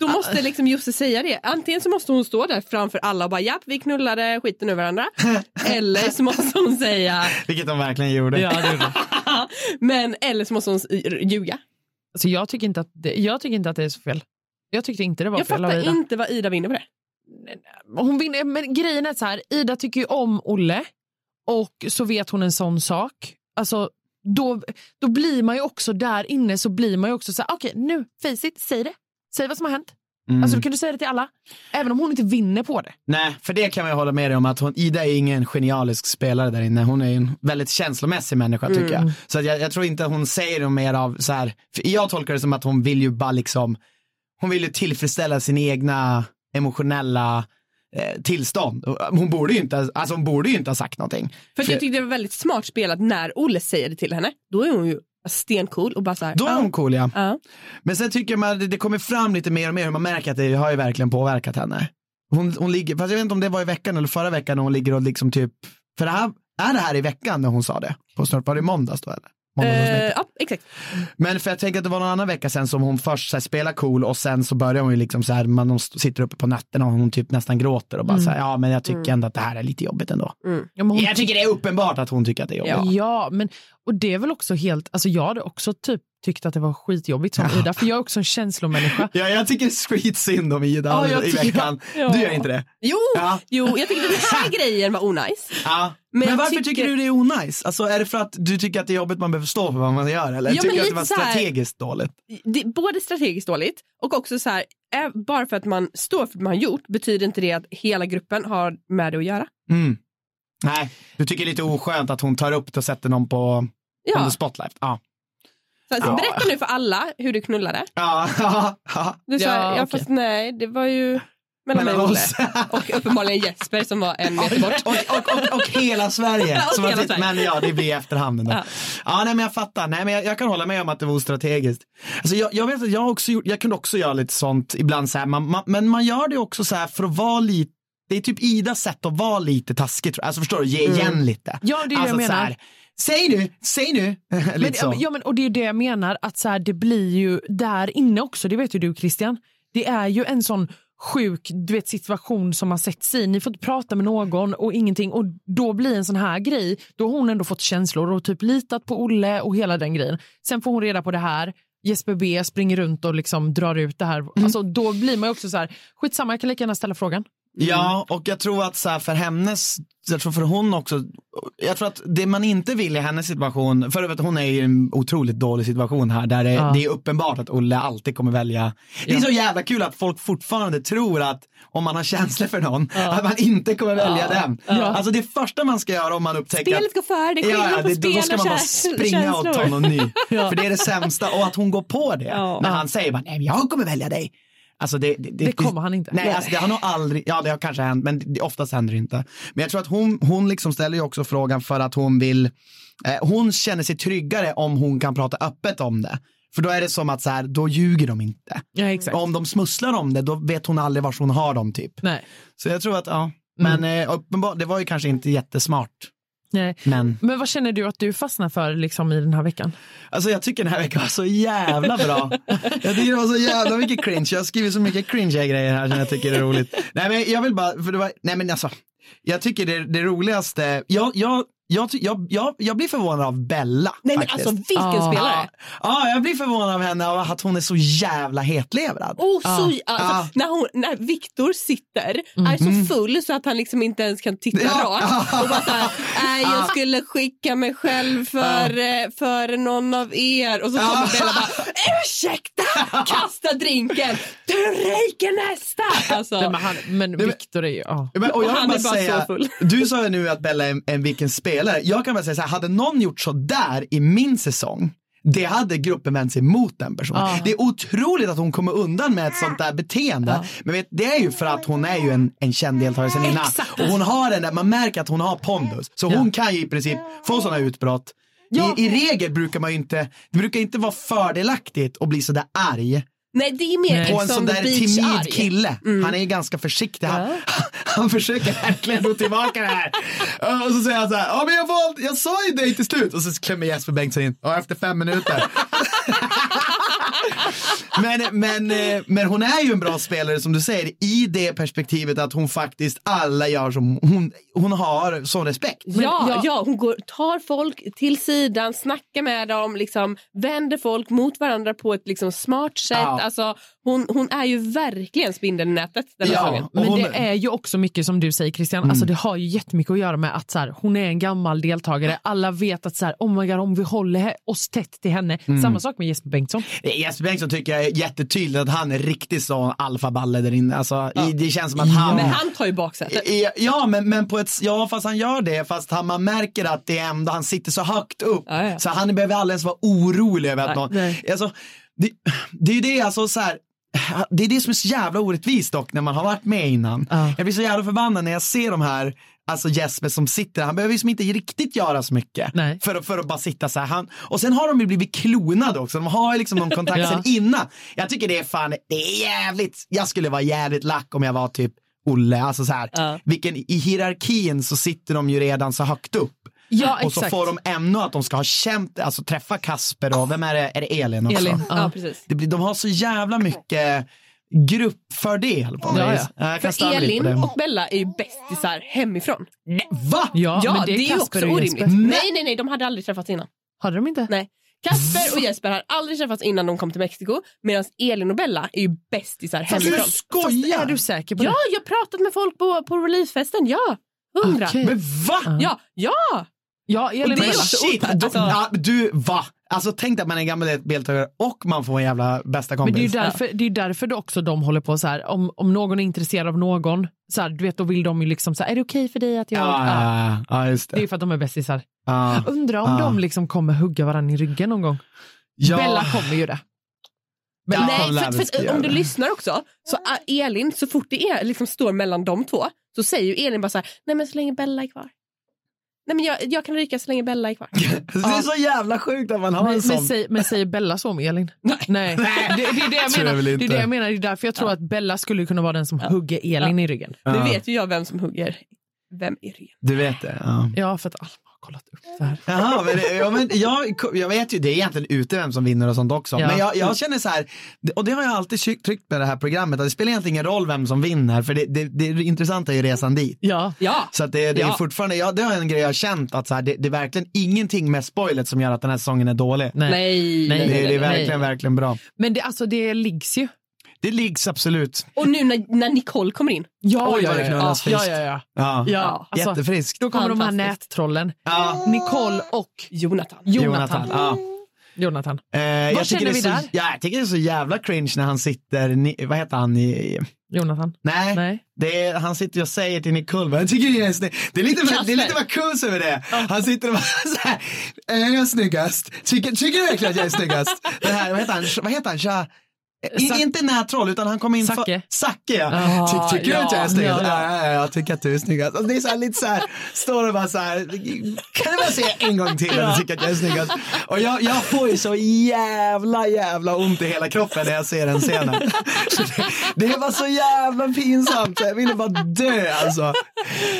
Då måste liksom Josse säga det. Antingen så måste hon stå där framför alla och bara japp, vi knullade skiten ur varandra. [LAUGHS] eller så måste hon säga, Vilket de verkligen gjorde. Ja, det det. [LAUGHS] men eller så måste hon ljuga. Alltså, jag, tycker inte att det, jag tycker inte att det är så fel. Jag tyckte inte det var Jag fel av fattar inte vad Ida vinner på det. Hon vinner, men grejen är så här, Ida tycker ju om Olle och så vet hon en sån sak. Alltså, då, då blir man ju också där inne så blir man ju också så här, okej nu, face it, säg det. Säg vad som har hänt. Mm. Alltså, då kan du säga det till alla, även om hon inte vinner på det. Nej, för det kan man ju hålla med dig om att hon, Ida är ingen genialisk spelare där inne. Hon är en väldigt känslomässig människa tycker jag. Så att jag, jag tror inte hon säger något mer av så här, för jag tolkar det som att hon vill ju bara liksom, hon vill ju tillfredsställa sin egna emotionella eh, tillstånd. Hon borde ju inte, alltså hon borde ju inte ha sagt någonting. För att jag tyckte det var väldigt smart spelat när Olle säger det till henne. Då är hon ju stencool och bara så här. Då är hon cool ja. Ja. Men sen tycker jag man, det, det kommer fram lite mer och mer hur man märker att det har ju verkligen påverkat henne. Hon, hon ligger, fast jag vet inte om det var i veckan eller förra veckan när hon ligger och liksom typ, för det här, är det här i veckan när hon sa det? På snart, var det i måndags då eller? Eh, ja, exakt. Men för jag tänker att det var någon annan vecka sen som hon först så här, spelar cool och sen så börjar hon ju liksom så här, man sitter uppe på nätterna och hon typ nästan gråter och bara så här, ja men jag tycker ändå att det här är lite jobbigt ändå. Ja, men hon Jag tycker det är uppenbart att hon tycker att det är jobbigt. Ja. men och det är väl också helt, alltså jag hade också typ tyckt att det var skitjobbigt som Ida, för jag är också en känslomänniska. Ja, jag tycker skitsynd om Ida Ja, jag i tycker- veckan. Ja. Du gör inte det? Jo, Ja. jo, jag tyckte den här [LAUGHS] grejen var onajs. Ja. Men Men, varför tycker- tycker... du det är onajs? Alltså är det för att du tycker att det är jobbigt man behöver stå för vad man gör eller Ja, tycker men du att det var så här- strategiskt dåligt? Det, både strategiskt dåligt och också så här, eh, bara för att man står för vad man har gjort betyder inte det att hela gruppen har med det att göra. Mm. Nej, du tycker det är lite oskönt att hon tar upp det och sätter någon på Ja. the spotlight. Ja. Så alltså, Ja. Berätta nu för alla hur du knullade. Ja. [LAUGHS] Du sa, Ja, ja, okej. fast nej, det var ju mellan mig och Olle. Och uppenbarligen Jesper som var en meter bort. [LAUGHS] och, och, och, och hela Sverige. [LAUGHS] Och Som hela Sverige. Men ja, det blir efterhand ändå. Ja. Ja. nej men jag fattar. Nej men jag, jag kan hålla med om att det var ostrategiskt. Alltså jag, jag vet att jag också gjort, jag kunde också göra lite sånt ibland så här, man, man, men man gör det också så här för att vara lite det är typ Idas sätt att vara lite taskig, alltså förstår du, ge igen lite. Mm. Ja, det är det alltså, jag menar. Så här, säg nu, säg nu. [LAUGHS] Men, så. ja, men, och det är det jag menar, att så här, det blir ju där inne också, det vet ju du Christian, det är ju en sån sjuk du vet, situation som man sätts i. Ni får inte prata med någon och ingenting och då blir en sån här grej, då har hon ändå fått känslor och typ litat på Olle och hela den grejen. Sen får hon reda på det här, Jesper B springer runt och liksom drar ut det här. Alltså, då blir man också så här, skitsamma jag kan lika gärna ställa frågan. Ja, och jag tror att så här, för hennes, jag tror för hon också, jag tror att det man inte vill i hennes situation, för att hon är i en otroligt dålig situation här där det, Ja. det är uppenbart att Olle alltid kommer välja. Det är så jävla kul att folk fortfarande tror att om man har känslor för någon, att man inte kommer välja den. Alltså det första man ska göra om man upptäcker Spelet går före, det är ja, det, spel då ska man bara springa och ta känslor. någon ny. [LAUGHS] För det är det sämsta och att hon går på det. Ja. När han säger bara, nej men jag kommer välja dig. Alltså det, det, Det kommer han inte. Nej, alltså det har nog aldrig, ja det har kanske hänt, men det, oftast händer det inte. Men jag tror att hon, hon liksom ställer ju också frågan för att hon vill, eh, hon känner sig tryggare om hon kan prata öppet om det. För då är det som att så här, då ljuger de inte. Ja, om de smusslar om det, då vet hon aldrig var hon har dem typ. Nej. Så jag tror att, ja. Men Mm. eh, uppenbart, det var ju kanske inte jättesmart. Nej. Men Men vad känner du att du fastnar för liksom, i den här veckan? alltså jag tycker den här veckan var så jävla bra. [LAUGHS] Jag tycker det var så jävla mycket cringe. Jag har skrivit så mycket cringe grejer här som jag tycker är roligt. Nej men jag vill bara, för det var, nej men alltså. Jag tycker det, det roligaste, jag, jag, jag, jag, jag, jag blir förvånad av Bella. Nej men alltså vilken Ah. spelare. Ja, ja, jag blir förvånad av henne och att hon är så jävla hetlevrad. Oh, så, alltså, Ja. När, hon, när Viktor sitter, är så full så att han liksom inte ens kan titta Ja. rakt och bara såhär, nej jag skulle skicka mig själv för, eh, för någon av er och så kommer. Bella bara, ursäkta, kasta drinken, du ryker nästa. Alltså, Nej, men han, men Viktor är ju... Ja. Men, och jag Och han bara är bara säga, så full. Du sa ju nu att Bella är en, en vilken spelare. Jag kan bara säga så här, hade någon gjort så där i min säsong, det hade gruppen vänt sig mot den personen. Ja. Det är otroligt att hon kommer undan med ett sånt där beteende. Men vet, det är ju för att hon är ju en, en känd deltagare sen innan. Exakt. Och hon har den där, man märker att hon har pondus. Så hon kan ju i princip få sådana utbrott. I, I regel brukar man ju inte, det brukar inte vara fördelaktigt att bli sådär arg nej det är mer på en liksom sån där timid arg. kille. Han är ju ganska försiktig. Han, [LAUGHS] han försöker verkligen få tillbaka det här. Och så säger han så här, ja men jag, valde, jag sa ju dig till slut. Och så klämmer Jesper Bengtsson in, ja efter fem minuter. [LAUGHS] men, men, eh, men hon är ju en bra spelare som du säger i det perspektivet att hon faktiskt alla gör som hon, hon har sån respekt. ja, jag- ja, hon går, tar folk till sidan, snackar med dem, liksom, vänder folk mot varandra på ett liksom, smart sätt. Ja. Alltså, hon, hon är ju verkligen spindeln i nätet den här Ja. Men hon- det är ju också mycket som du säger Christian, alltså det har ju jättemycket att göra med att så här, hon är en gammal deltagare. Alla vet att så här, oh my God, om vi håller oss tätt till henne. Samma sak med Jesper Bengtsson. Jesper Bengtsson tycker jag är jättetydligt att han är riktigt så alfaballe där inne. Alltså, i, det känns som att han... Men han tar ju baksätet. Ja, Ja, men, men på ett, ja, fast han gör det, fast han, man märker att det är ändå, han sitter så högt upp. Ja, ja. Så han behöver aldrig ens vara orolig över att någon, nej. alltså, det, det är ju det, alltså så här, det är det som är så jävla orättvist dock när man har varit med innan. Ja. Jag blir så jävla förbannad när jag ser de här, alltså Jesper som sitter, han behöver ju inte riktigt göra så mycket. Nej. För, att- för att bara sitta så här. Han, och sen har de ju blivit klonade också, de har ju liksom någon kontakt [LAUGHS] Ja. innan. Jag tycker det är fan, det är jävligt, jag skulle vara jävligt lack om jag var typ Olle, alltså så här, Ja. vilken, i hierarkin så sitter de ju redan så högt upp. Ja, och så får de ännu att de ska ha känt, alltså träffa Kasper och vem är det, är det Elin också? Elin, Ja, ja. precis. Det blir, de har så jävla mycket gruppfördel på Ja, ja. Jag kan För Elin på det. och Bella är ju bästisar hemifrån. Va? Ja, Ja, men det, är ju också orimligt. Nej, nej, nej, de hade aldrig träffats innan. Hade de inte? Nej. Kasper och Jesper har aldrig träffats innan de kom till Mexiko medan Elin och Bella är ju bästisar Du hemifrån. skojar! Är du säker på Ja, det? jag har pratat med folk på, på releasefesten. Ja, hundra. Okej. Men va? Ja, ja. Ja, Elin Och det är också Shit, du, alltså. ja, du, va? Alltså tänk att man är en gammal deltagare och man får en jävla bästa Men det är ju kompis. därför, det är därför det också de håller på så här. Om, om någon är intresserad av någon, så här, du vet, då vill de ju liksom så här, är det okej för dig att jag... ja, ja, ja, ja, just Det är ju det. för att de är bästisar. Ja. Undrar om Ja. de liksom kommer hugga varandra i ryggen någon gång. Ja. Bella kommer ju det. Ja, Nej, för, för, göra om du det. lyssnar också, så är Elin, så fort det är, liksom står mellan de två, så säger ju Elin bara så här, nej men så länge Bella är kvar. Nej men jag, jag kan ryka så länge Bella är kvar. [LAUGHS] Det är så jävla sjukt att man har Men, en men, sån. säger, men säger Bella så om Elin? [LAUGHS] Nej. Det, det, är det, jag [LAUGHS] menar. det är inte. det jag menar. Det är därför jag tror att Bella skulle kunna vara den som hugger Elin i ryggen. Ja. Nu vet ju jag vem som hugger vem i ryggen. Du vet det? Ja. Ja, för att Alma kollat upp det här. Jaha, men, det- ja, men jag, jag vet ju, det är egentligen ute vem som vinner och sånt också. Ja. Men jag, jag känner så här, och det har jag alltid tryckt med det här programmet, att det spelar egentligen ingen roll vem som vinner, för det, det, det intressanta är ju resan dit. Ja. Ja, Så att det, det är Ja. fortfarande, ja, det är en grej jag har känt att så här, det, det är verkligen ingenting med spoilet som gör att den här säsongen är dålig. Nej. nej. Nej, Det, det är nej. verkligen, verkligen bra. Men det, alltså, det liggs ju. Det liggs absolut. Och nu när, när Nicole kommer in. Ja, Oj, ja, vad det ja, knullas ja, ja, ja. Ja. ja. Alltså, Jättefriskt. då kommer de här nättrollen. Ja. Nicole och Jonathan. Jonathan. Ja. Jonathan. Eh, jag känner tycker det är vi så, där? Ja, jag tycker det är så jävla cringe när han sitter, ni, vad heter han i, Jonathan. nej, Nej. Det är, han sitter och säger till Nicole, jag tycker det är, snygg. det är lite, det är lite över det. Han sitter och bara så här, är jag snyggast? Tycker, tycker du verkligen att jag är snyggast? Det här, vad heter han, vad heter han, Sack- inte nätroll utan han kom in Sacke. Sacke ja. Ah, Ty, tycker du att jag är ja, snyggast? ja. Ja, ja, ja, jag tycker att du är snyggast. Alltså, det är så här, lite så här, står och bara så här, kan du bara säga en gång till att du tycker att jag är snyggast? Och jag, jag får ju så jävla, jävla ont i hela kroppen när jag ser den scenen. Så det, det var så jävla pinsamt, så jag ville bara dö alltså.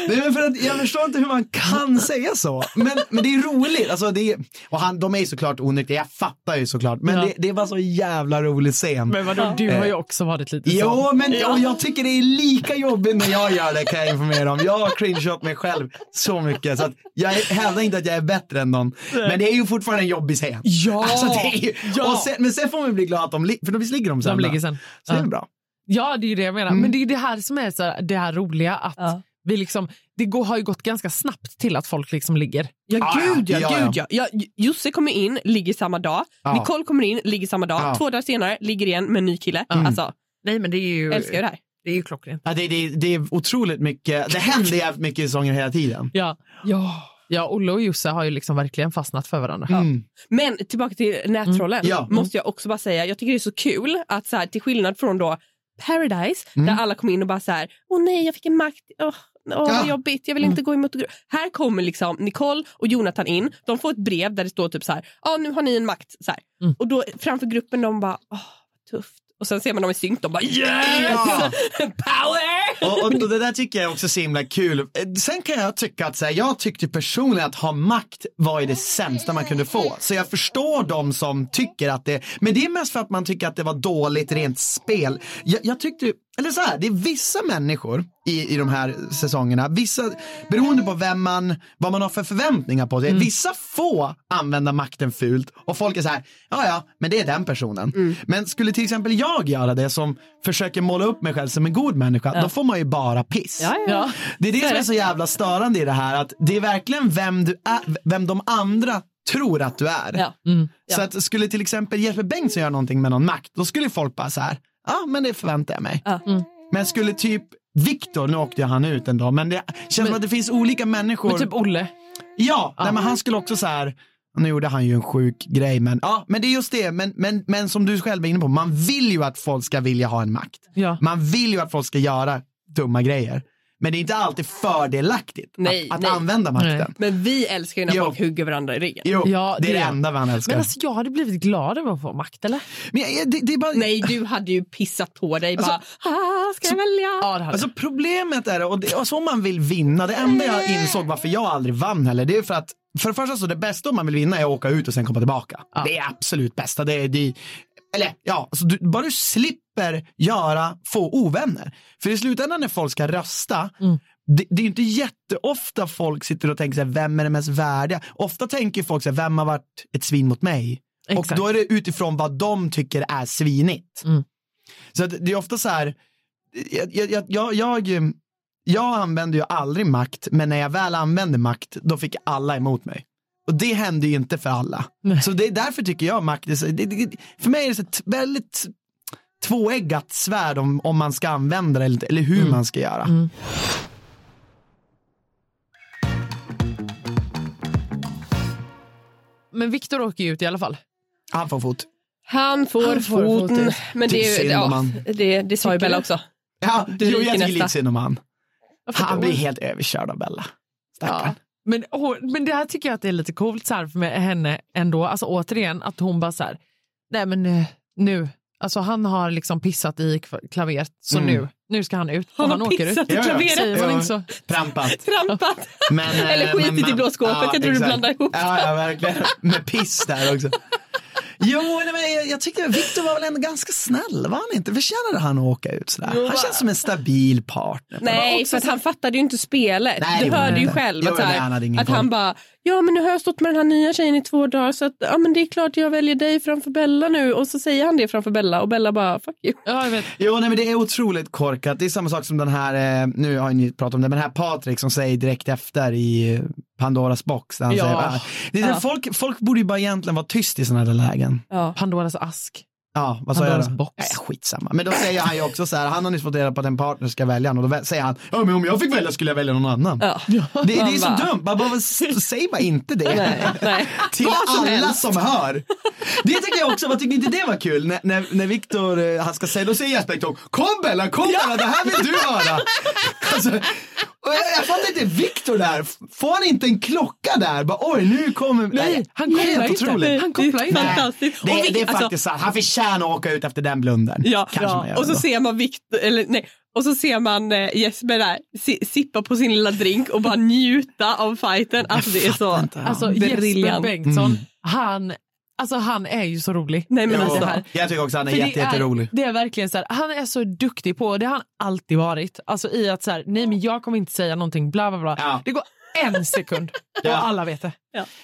Det är för att jag förstår inte hur man kan säga så. Men, men det är roligt. Alltså, det är, och han, de är ju såklart onyktra, jag fattar ju såklart. Men Ja. det, det var så jävla rolig scen. Men vadå, du har ju också varit lite Jo, så. men och jag tycker det är lika jobbigt när jag gör det kan jag informera om. Jag har cringeat mig själv så mycket så att jag hävdar inte att jag är bättre än någon. Men det är ju fortfarande en jobbig scen. Ja! Alltså, det är ju, Ja! och sen, men sen får man bli glad att de, för då visst ligger de sen. De ligger sen. Så det är Ja. bra. Ja, det är ju det jag menar. Mm. Men det är det här som är så, det här roliga att Ja. vi liksom, det går, har ju gått ganska snabbt till att folk liksom ligger. Ja, Ah, gud ja, Ja, gud ja. ja. Josse kommer in, ligger samma dag. Ja. Nicole kommer in, ligger samma dag. Ja. Två dagar senare, ligger igen med en ny kille. Mm. Alltså, Nej men det är ju, älskar ju det här. det är ju klockrent. Ja, det, det, det är otroligt mycket, det händer jävligt mycket i sånger hela tiden. Ja. Ja. Ja, Olle och Josse har ju liksom verkligen fastnat för varandra. Mm. Men tillbaka till nättrollen. Mm. Ja. Måste jag också bara säga, jag tycker det är så kul att så här, till skillnad från då Paradise, Mm. där alla kom in och bara så här, åh nej jag fick en makt, åh, åh Ja. jobbigt, jag vill inte gå emot. Här kommer liksom Nicole och Jonathan in, de får ett brev där det står typ så här, ja nu har ni en makt. Så. Mm. Och då framför gruppen de bara, åh tufft. Och sen ser man dem i synk, de bara yes! Ja. [LAUGHS] Power! och, och, och det där tycker jag också är så himla kul. Eh, Sen kan jag tycka att så här, jag tyckte personligen att ha makt var ju det sämsta man kunde få. Så jag förstår de som tycker att det, men det är mest för att man tycker att det var dåligt rent spel. Jag, jag tyckte, eller så här, det är vissa människor i, i de här säsongerna, vissa, beroende på vem man, vad man har för förväntningar på sig, vissa få använda makten fult och folk är så här, ja ja, men det är den personen. Men skulle till exempel jag göra det som försöker måla upp mig själv som en god människa, då får man ju bara piss. Ja, ja. Ja. Det är det som är så jävla störande i det här, att det är verkligen vem du är, vem de andra tror att du är. Ja. Så att skulle till exempel Jesper Bengtsson göra någonting med någon makt, då skulle folk bara så här, ja men det förväntar jag mig. Ja. Men skulle typ Viktor, nu åkte han ut en dag, men det känns som att det finns olika människor. Men typ Olle. Ja, nej, men han skulle också så här, nu gjorde han ju en sjuk grej, men ja, men det är just det, men, men, men som du själv är inne på, man vill ju att folk ska vilja ha en makt. Ja. Man vill ju att folk ska göra dumma grejer. Men det är inte alltid fördelaktigt Nej, att, att nej. använda makten. Nej. Men vi älskar ju när Jo. folk hugger varandra i ryggen. Jo, Ja, det är det enda han älskar. Men alltså jag hade blivit glad över att få makt eller? Men det, det är bara, Nej, du hade ju pissat på dig. bara, ah, ska jag välja? Ja det hade Alltså problemet är, och det, och så om man vill vinna, det enda jag insåg varför jag aldrig vann heller, det är för att för det första så det bästa om man vill vinna är att åka ut och sen komma tillbaka. Det är absolut bästa. Det är, det, eller ja, alltså du, bara du slipper göra, få ovänner. För i slutändan när folk ska rösta, det, det är inte jätteofta folk sitter och tänker så här, vem är det mest värdiga? Ofta tänker folk så här, vem har varit ett svin mot mig? Och Exakt. då är det utifrån vad de tycker är svinigt. Mm. Så det är ofta så här, jag, jag, jag, jag, jag använder ju aldrig makt, men när jag väl använde makt, då fick alla emot mig. Och det hände ju inte för alla. Nej. Så det är därför tycker jag makt är så, det, det, för mig är det så ett väldigt tvåeggat svärd om, om man ska använda det eller, hur man ska göra. Mm. Men Viktor åker ju ut i alla fall. Han får fot. Han får Han får foten. foten. Men det, Det är är ja, det, det sa ju Bella också. Ja, Du jo, ryker jag tycker lite synd om han. Han blir helt överkörd av Bella. Stackarn. Ja. Men, hon, men det här tycker jag att det är lite coolt så här med henne ändå. Alltså återigen att hon bara så här, nej men eh, nu, alltså han har liksom pissat i klaveret så Mm. nu, nu ska han ut. Han och har han åker ut. pissat i Ja, ja. klaveret. Ja. inte så? Trampat. [LAUGHS] Trampat. Men, eh, Eller skitit men- i blå skåpet. Jag tror du exakt. blandar ihop. Ja, ja, verkligen. Med piss där också. Jo, nej, men jag, jag tycker Viktor var väl ändå ganska snäll, var han inte? Förtjänade han att åka ut sådär? Jo, han känns som en stabil partner. Nej, för att han fattade ju inte spelet. Nej, du hörde ju själv att, här, att han bara, ja men nu har jag stått med den här nya tjejen i två dagar så att, ja men det är klart jag väljer dig framför Bella nu. Och så säger han det framför Bella och Bella bara, fuck you. Ja, jag vet. Jo, nej, men det är otroligt korkat. Det är samma sak som den här, eh, nu har ni pratat om det, men den här Patrik som säger direkt efter i eh, Pandoras box. Där han Ja. säger, bara, det är, Ja. folk, folk borde ju bara egentligen vara tyst i sådana här lägen. Ja. Pandoras ask. Ja, vad sa jag då? box. Nej, skitsamma. Men då säger han ju också så här, han har nyss fått reda på att en partner ska välja honom och då säger han, ja men om jag fick välja skulle jag välja någon annan. Ja. Det, det är [LAUGHS] så dumt, man bara, säg bara inte det. Nej, nej. [LAUGHS] Till som alla helst. som hör. Det tycker jag också, vad tycker ni inte det var kul? När, när, när Viktor, eh, han ska säga, då säger Jesper kom Bella, kom Bella, det här vill du höra. [LAUGHS] Alltså, och jag, jag fattar inte, Viktor där, får han inte en klocka där? Bara, Oj, nu kommer... Nej, han kopplar helt inte. otroligt. Han kopplar inte. Fantastiskt. Det, Och det är alltså- faktiskt sant, han förtjänar att åka ut efter den blunden. Ja, ja. och så då. ser man Victor, eller nej, och så ser man eh, Jesper där si, sippa på sin lilla drink och bara njuta av fighten. Alltså det är så Alltså Jesper briljant. Bengtsson, Mm. han, alltså, han är ju så rolig. Nej men alltså, det här. Jag tycker också han är För jätte, det jätterolig. Det är verkligen så här, han är så duktig på, och det har han alltid varit, alltså i att så här, nej men jag kommer inte säga någonting, bla bla bla. Ja. Det går en [LAUGHS] sekund Ja. och alla vet det.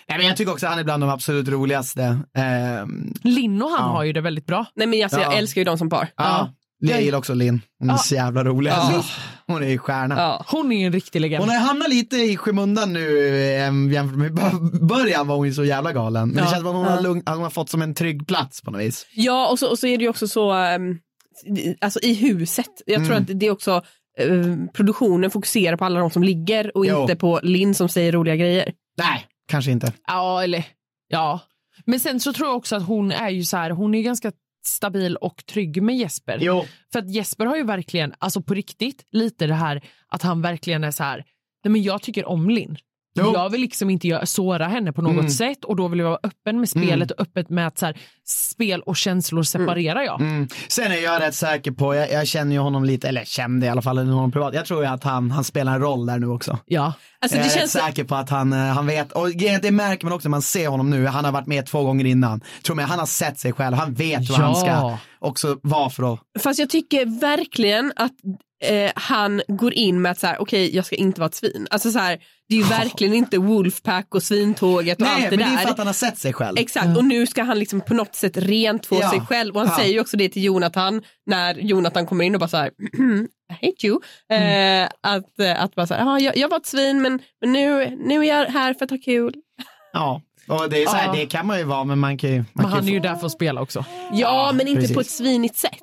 Nej, men jag tycker också han är bland de absolut roligaste. Ehm, Linn och han Ja. har ju det väldigt bra. nej men alltså, jag Ja. älskar ju dem som par. ja. Jag gillar också Linn. Hon är Ja. så jävla rolig. Ja. Hon är ju stjärna. Ja. Hon är ju en riktig legend. Hon har hamnat lite i skymundan nu jämfört med början var hon ju så jävla galen. Men det känns som att hon, har lugn, att hon har fått som en trygg plats på något vis. Ja, och så, och så är det ju också så, ehm, alltså i huset, jag tror Mm. att det är också, eh, produktionen fokuserar på alla de som ligger och Jo. inte på Linn som säger roliga grejer. Nej, kanske inte. Ja, eller ja. Men sen så tror jag också att hon är ju så här, hon är ju ganska stabil och trygg med Jesper. Jo, För att Jesper har ju verkligen, alltså på riktigt, lite det här att han verkligen är så här, nej men jag tycker om Linn. Jo. Jag vill liksom inte göra, såra henne på något Mm. sätt och då vill jag vara öppen med spelet och öppet med att så här, spel och känslor separerar jag. Mm. Sen är jag rätt säker på, jag, jag känner ju honom lite, eller kände i alla fall honom privat. Jag tror att han, han spelar en roll där nu också. Ja. Alltså, jag det är känns rätt säker på att han, eh, han vet, och det märker man också när man ser honom nu, han har varit med två gånger innan. Tror mig, han har sett sig själv, han vet vad Ja. han ska också vara för att, Fast jag tycker verkligen att eh, han går in med att så här, okej jag ska inte vara ett svin. Alltså så här, det är ju verkligen inte Wolfpack och svintåget och Nej, allt det men det är där. för att han har sett sig själv. Exakt, och nu ska han liksom på något sätt rentvå Ja. sig själv och han Ja. säger ju också det till Jonathan när Jonathan kommer in och bara så här, [CLEARS THROAT] I hate you. Mm. Eh, att, eh, att bara så här, "Ja, jag, jag var ett svin men, men nu, nu är jag här för att ha kul. Ja, och det är så här, Ja. det kan man ju vara, men man kan ju... Man Men kan han är ju där för att spela också. Ja, men inte precis. på ett svinigt sätt.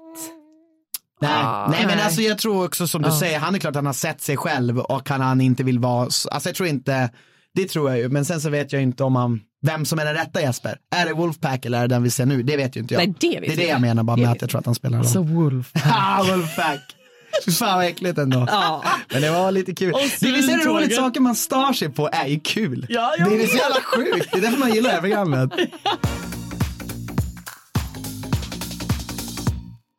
Nej, Ah, nej men nej. alltså jag tror också som du Ja. säger, han är klart att han har sett sig själv och han, han inte vill vara, alltså jag tror inte, det tror jag ju, men sen så vet jag inte om han, vem som är den rätta Jesper. Är det Wolfpack eller är det den vi ser nu? Det vet ju inte jag. Nej, det vet det är det jag. jag menar bara Det med vet att jag tror att han spelar en roll. Så Wolf. Ha, Wolfpack! [LAUGHS] Fan vad äckligt ändå. Ja. Men det var lite kul. Det visst är det roligt, saker man stör sig på är ju kul. Ja, jag det är så jävla sjukt, det är därför man gillar det här programmet.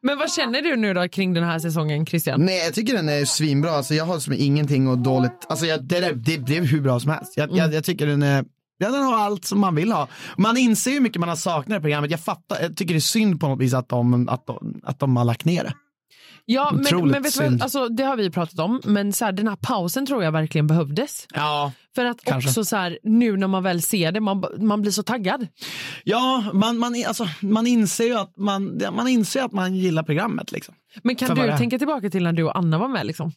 Men vad känner du nu då kring den här säsongen Christian? Nej, jag tycker den är svinbra. Alltså, jag har som ingenting och dåligt. Alltså, jag, det, det, det blev hur bra som helst. Jag, Mm. jag, jag tycker den är Ja, den har allt som man vill ha. Man inser hur mycket man har saknat i programmet. Jag fattar, jag tycker det är synd på något vis att de, att de, att de har lagt ner det. Ja, men, men vet du alltså, det har vi pratat om, men så här, den här pausen tror jag verkligen behövdes. Ja, För att Kanske. också så här, nu när man väl ser det, man, man blir så taggad. ja man, man, alltså, man inser ju att man, man inser att man gillar programmet. Liksom. Men kan För du tänka tillbaka till när du och Anna var med? Liksom?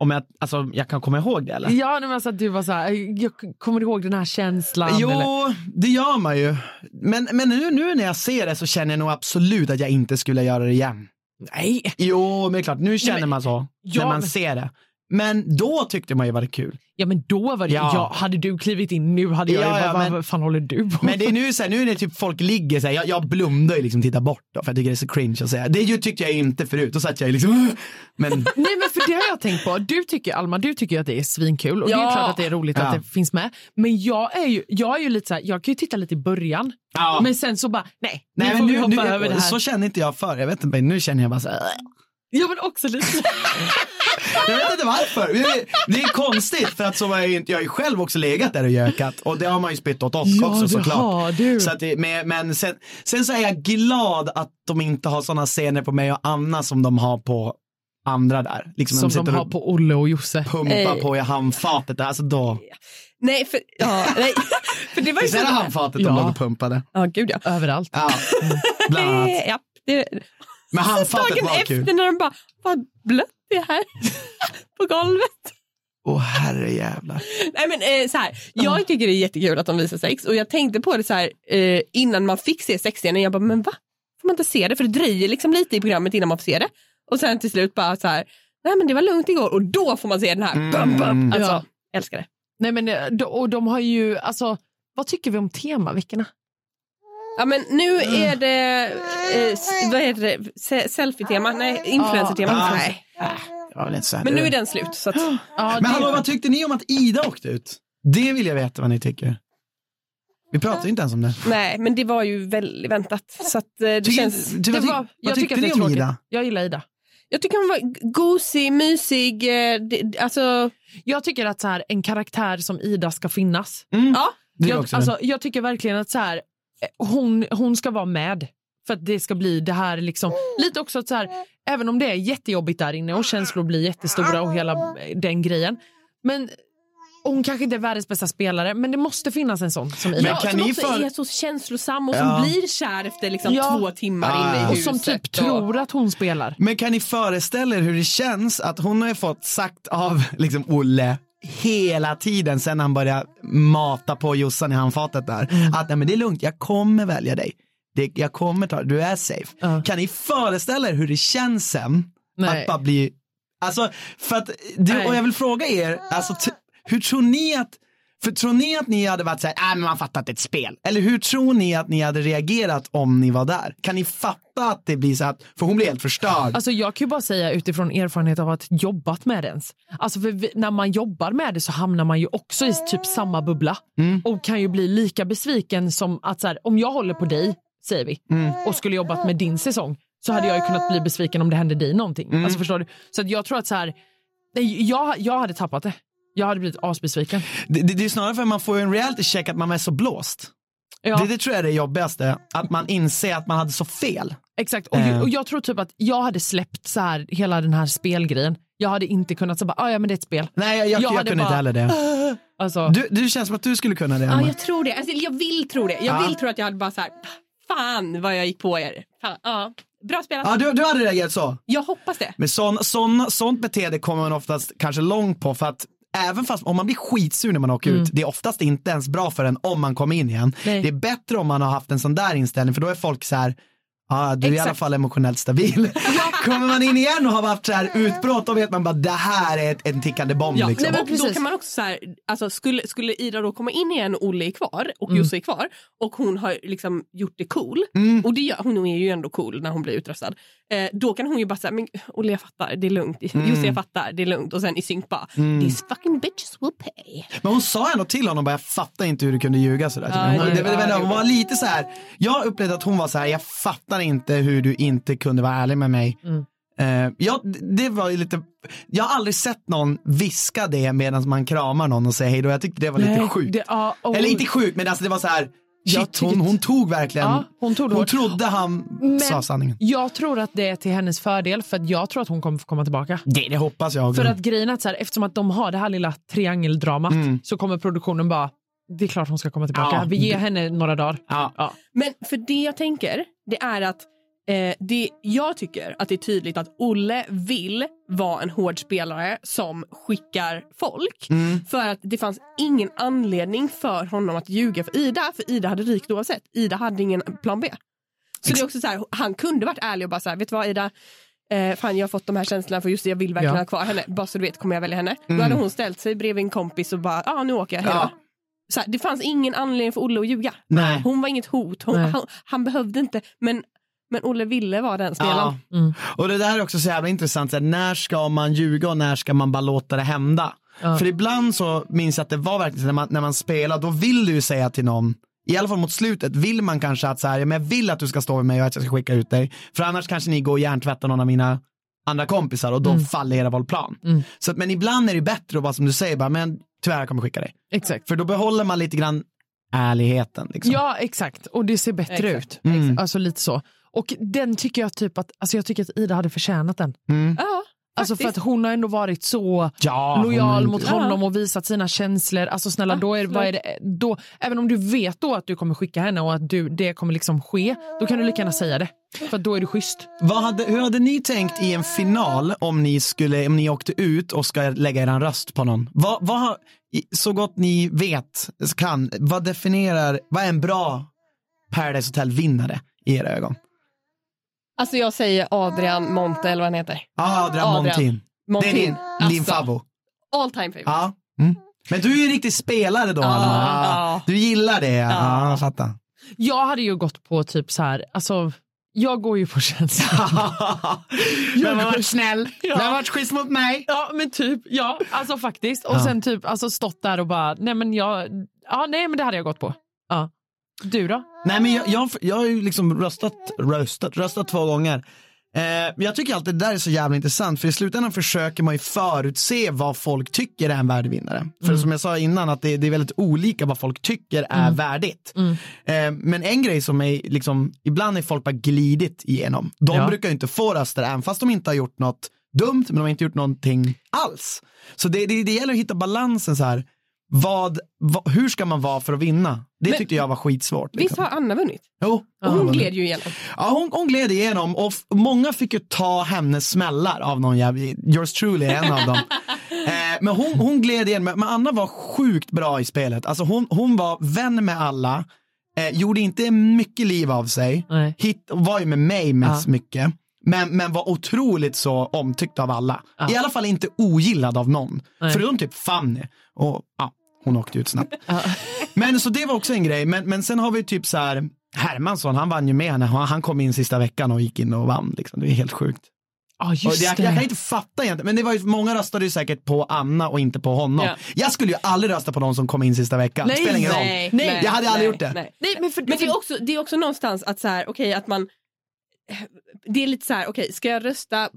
Om jag, alltså, jag kan komma ihåg det eller? Ja, men alltså, du var så här, jag kommer ihåg den här känslan. Jo, Eller? det gör man ju. Men, men nu, nu när jag ser det så känner jag nog absolut att jag inte skulle göra det igen. Nej. Jo, men det är klart, nu känner man så Ja, när man men- ser det. Men då tyckte man ju var det kul. Ja, men då var det, Ja. ja. hade du klivit in nu hade jag Ja, ju ja, bara, vad, men- vad fan håller du på Men det är nu så här, nu när typ folk ligger så här, jag, jag blundar ju liksom tittar bort då, för jag tycker det är så cringe att säga. Det ju tyckte jag inte förut, då satt jag ju liksom, [LAUGHS] men [LAUGHS] Nej men för det har jag tänkt på. Du tycker, Alma, du tycker att det är svinkul och det är Ja. klart att det är roligt Ja. att det finns med. Men jag är ju, jag är ju lite så här, jag kan ju titta lite i början. Ja. Men sen så bara, nej, nu Nej, får men vi nu, hoppa nu, över det här. så känner inte jag för. Jag vet inte, men nu känner jag bara så här. Ja men också lite. [LAUGHS] Jag vet inte varför. Det- är konstigt för att så var jag inte, jag har ju själv också legat där och gökat och det har man ju spytt åt oss Ja, också såklart. har du. Så att det, men men sen, sen så är jag glad att de inte har sådana scener på mig och Anna som de har på andra där. Liksom Som de sitter har på Olle och Josse. pumpar Eh. på i handfatet. Alltså då. Nej, för, ja, nej, [LAUGHS] för det var ju Visst är det så... handfatet Ja. de låg och pumpade? Ja, gud ja. Överallt. Ja, bland annat. Eh, ja det, Men handfatet dagen var efter kul. när de bara, vad blött det är här [LAUGHS] på golvet. Åh herrejävlar. Nej men eh, så här, jag tycker det är jättekul att de visar sex och jag tänkte på det så här eh, innan man fick se sexscenen, jag bara men va? Får man inte se det? För det dröjer liksom lite i programmet innan man får se det. Och sen till slut bara så här, nej men det var lugnt igår och då får man se den här. Mm. Bum, bum. Alltså, Ja. älskar det. Nej men eh, och de har ju, alltså vad tycker vi om temaveckorna? Ja men nu är det, eh, vad heter det, Se- selfie-tema? Nej, influencer-tema? Ja. Nej. Det var väl inte så här. Men nu är den slut. Så att, Ja, Men det- hallå, vad tyckte ni om att Ida åkte ut? Det vill jag veta vad ni tycker. Vi pratar ju inte ens om det. nej, men det var ju väldigt väntat. Så att, eh, det Tycker- känns... ty- vad det tyck- var, vad jag tyckte tycker att det ni är om tråkigt. Ida? Jag gillar Ida. Jag tycker hon var gosig, mysig. eh, det- Alltså, Jag tycker att så här, en karaktär som Ida ska finnas. Mm. ja. Det är Jag, också alltså, jag tycker verkligen att så här, hon, hon ska vara med. För att det ska bli det här liksom, lite också att så här, även om det är jättejobbigt där inne och känslor blir jättestora och hela eh, den grejen. Men hon kanske inte är världens bästa spelare men det måste finnas en sån som Ida. Men Ja, kan som ni också för- är så känslosam och Ja. som blir kär efter liksom Ja. två timmar Ah. inne i och huset. som typ och- tror att hon spelar. Men kan ni föreställa er hur det känns att hon har ju fått sagt av liksom Olle hela tiden sen han började mata på Jossan i handfatet där. Mm. Att nej men det är lugnt, jag kommer välja dig. Det, jag kommer ta, du är safe. Ja. Kan ni föreställa er hur det känns sen Nej. att bara bli, alltså för att, Nej. och jag vill fråga er, alltså hur tror ni att För tror ni att ni hade varit såhär, nej men man fattar att det är ett spel. Eller hur tror ni att ni hade reagerat om ni var där? Kan ni fatta att det blir så att, för hon blir helt förstörd. Alltså jag kan ju bara säga utifrån erfarenhet av att jobbat med det ens. Alltså för vi, när man jobbar med det så hamnar man ju också i typ samma bubbla Mm. och kan ju bli lika besviken som att så här, om jag håller på dig, säger vi, Mm. och skulle jobbat med din säsong så hade jag ju kunnat bli besviken om det hände dig någonting. Mm. Alltså förstår du? Så jag tror att så här, jag, jag hade tappat det. Jag hade blivit asbesviken. Det, det, det är snarare för att man får ju en reality check att man är så blåst. Ja. Det, det tror jag är det jobbigaste, att man inser att man hade så fel. Exakt, och, Eh. och jag tror typ att jag hade släppt så här hela den här spelgrejen. Jag hade inte kunnat säga bara, "Ah, ja men det är ett spel. Nej, jag, jag, jag, hade kunde inte bara- heller det. [LAUGHS] Alltså, Du, du känns som att du skulle kunna det, Ja, jag tror det. Alltså, jag vill tro det. Jag Ja. vill tro att jag hade bara så här, fan vad jag gick på er. Fan, ja. Bra spelat. Ja, du, du hade reagerat så? Jag hoppas det. Men sån, sån, sånt beteende kommer man oftast kanske långt på för att även fast om man blir skitsur när man åker ut, det är oftast inte ens bra för en om man kommer in igen. Mm. Nej. Det är bättre om man har haft en sån där inställning för då är folk så här, Ja, du är i alla Exakt. fall emotionellt stabil. [LAUGHS] Kommer man in igen och har varit så här utbrott, då vet man bara det här är ett, en tickande bomb. Ja, liksom. nej, men då kan man också så här, alltså skulle, skulle Ida då komma in igen och Olle är kvar och Mm. Josse är kvar och hon har liksom gjort det cool Mm. och det gör, hon är ju ändå cool när hon blir utröstad. Eh, då kan hon ju bara säga, men Olle jag fattar, det är lugnt. Mm. Josse jag fattar, det är lugnt. Och sen i synk bara, these fucking bitches will pay. Men hon sa ändå till honom bara, jag fattar inte hur du kunde ljuga sådär. Ja, hon, ja, det, det, det, det hon var lite så här. jag upplevde att hon var så här, jag fattar inte hur du inte kunde vara ärlig med mig. Mm. Eh, ja, det var lite, jag har aldrig sett någon viska det medan man kramar någon och säger hej då. Jag tyckte det var lite nej, sjukt. det- ja, och- Eller inte sjukt, men alltså det var så här, shit, hon, hon tog verkligen, Ja, hon tog hon trodde han Men sa sanningen. Jag tror att det är till hennes fördel för att jag tror att hon kommer få komma tillbaka. Det, det hoppas jag. För att grejen är att så här, eftersom att de har det här lilla triangeldramat så kommer produktionen bara, det är klart hon ska komma tillbaka. Mm. Ja, Vi ger det- henne några dagar. ja. Ja. Men för det jag tänker, det är att eh, det, jag tycker att det är tydligt att Olle vill vara en hård spelare som skickar folk. Mm. För att det fanns ingen anledning för honom att ljuga för Ida, för Ida hade rykt oavsett. Ida hade ingen plan B. Så det är också så här, han kunde varit ärlig och bara så här, vet du vad Ida, Eh, fan jag har fått de här känslorna för just det, jag vill verkligen Ja. ha kvar henne. Bara så du vet kommer jag välja henne. Då hade hon ställt sig bredvid en kompis och bara, ja ah, nu åker jag hem. Ja. Så här, det fanns ingen anledning för Olle att ljuga. Nej. Hon var inget hot, hon, Nej. han, han behövde inte. Men, men Olle ville vara den spelaren. Ja. Mm. Och det där är också så jävla intressant, så här, när ska man ljuga och när ska man bara låta det hända? Ja. För ibland så minns jag att det var verkligen så när man, när man spelar, då vill du ju säga till någon, i alla fall mot slutet, vill man kanske att så här, ja, men jag vill att du ska stå med mig och att jag ska skicka ut dig. För annars kanske ni går och hjärntvättar någon av mina andra kompisar och då faller hela vår plan. Mm. Så men ibland är det bättre att vara som du säger, bara, men tyvärr jag kommer skicka dig. Exakt. För då behåller man lite grann ärligheten. Liksom. Ja, exakt. Och det ser bättre Exakt. ut. Mm. Alltså lite så. Och den tycker jag typ att, alltså jag tycker att Ida hade förtjänat den. Mm. Ja, Alltså för att hon har ändå varit så Ja, lojal mot Ja. honom och visat sina känslor. Alltså snälla, då är, vad är det, då, även om du vet då att du kommer skicka henne och att du, det kommer liksom ske, då kan du lika gärna säga det. För att då är du schysst. Vad hade, hur hade ni tänkt i en final om ni, skulle, om ni åkte ut och ska lägga er röst på någon? Vad, vad så gott ni vet, kan, vad definierar, vad är en bra Paradise Hotel-vinnare i era ögon? Alltså jag säger Adrian Monte eller vad han heter. Ja, Adrian Adrian. Montin. Montin. Det är din, din Alltså, favvo. All time favorite. Ja. Mm. Men du är ju en riktig spelare då, Alma. ja. Du gillar det, ja, Ja. jag fattar. Jag hade ju gått på typ så här, alltså jag går ju på känsla. [LAUGHS] Vem har varit snäll? Ja. Vem har varit schysst mot mig? Ja men typ, ja alltså faktiskt. Och Ja. sen typ alltså stått där och bara, nej men jag, ja nej men det hade jag gått på. Ja. Du då? Nej men jag, jag, jag har ju liksom röstat, röstat, röstat två gånger. Eh, men jag tycker alltid det där är så jävla intressant för i slutändan försöker man ju förutse vad folk tycker är en värdig vinnare. För som jag sa innan att det, det är väldigt olika vad folk tycker är värdigt. Eh, men en grej som är liksom, ibland är folk bara glidit igenom. De Ja. brukar ju inte få röster även fast de inte har gjort något dumt men de har inte gjort någonting alls. Så det, det, det gäller att hitta balansen så här. Vad, vad, hur ska man vara för att vinna? Det Men- tyckte jag var skitsvårt. Visst Liksom. har Anna vunnit? Jo, Och hon gled ju igenom. Ja, hon, hon gled igenom och många fick ju ta hennes smällar av någon jävla, yours truly är en av dem. [LAUGHS] eh, men hon, hon gled igenom, men Anna var sjukt bra i spelet. Alltså hon, hon var vän med alla, eh, gjorde inte mycket liv av sig, Nej. Hit, var ju med mig mest Ja. mycket. Men, men var otroligt så omtyckt av alla. Ja. I alla fall inte ogillad av någon. Nej. Förutom typ Fanny. Och, ja, hon åkte ut snabbt. [LAUGHS] Men så det var också en grej. Men, men sen har vi typ så här, Hermansson, han vann ju med henne. Han han kom in sista veckan och gick in och vann. Liksom. Det är helt sjukt. Ja, Och just det, jag, jag kan inte fatta egentligen, men det var ju, många röstade ju säkert på Anna och inte på honom. Ja. Jag skulle ju aldrig rösta på någon som kom in sista veckan. Nej, Spelar ingen Nej, roll. nej, jag hade aldrig nej, gjort det. nej. Nej, men för, Men det är också, det är också någonstans att så här, okej att man det är lite så här, okej ska jag rösta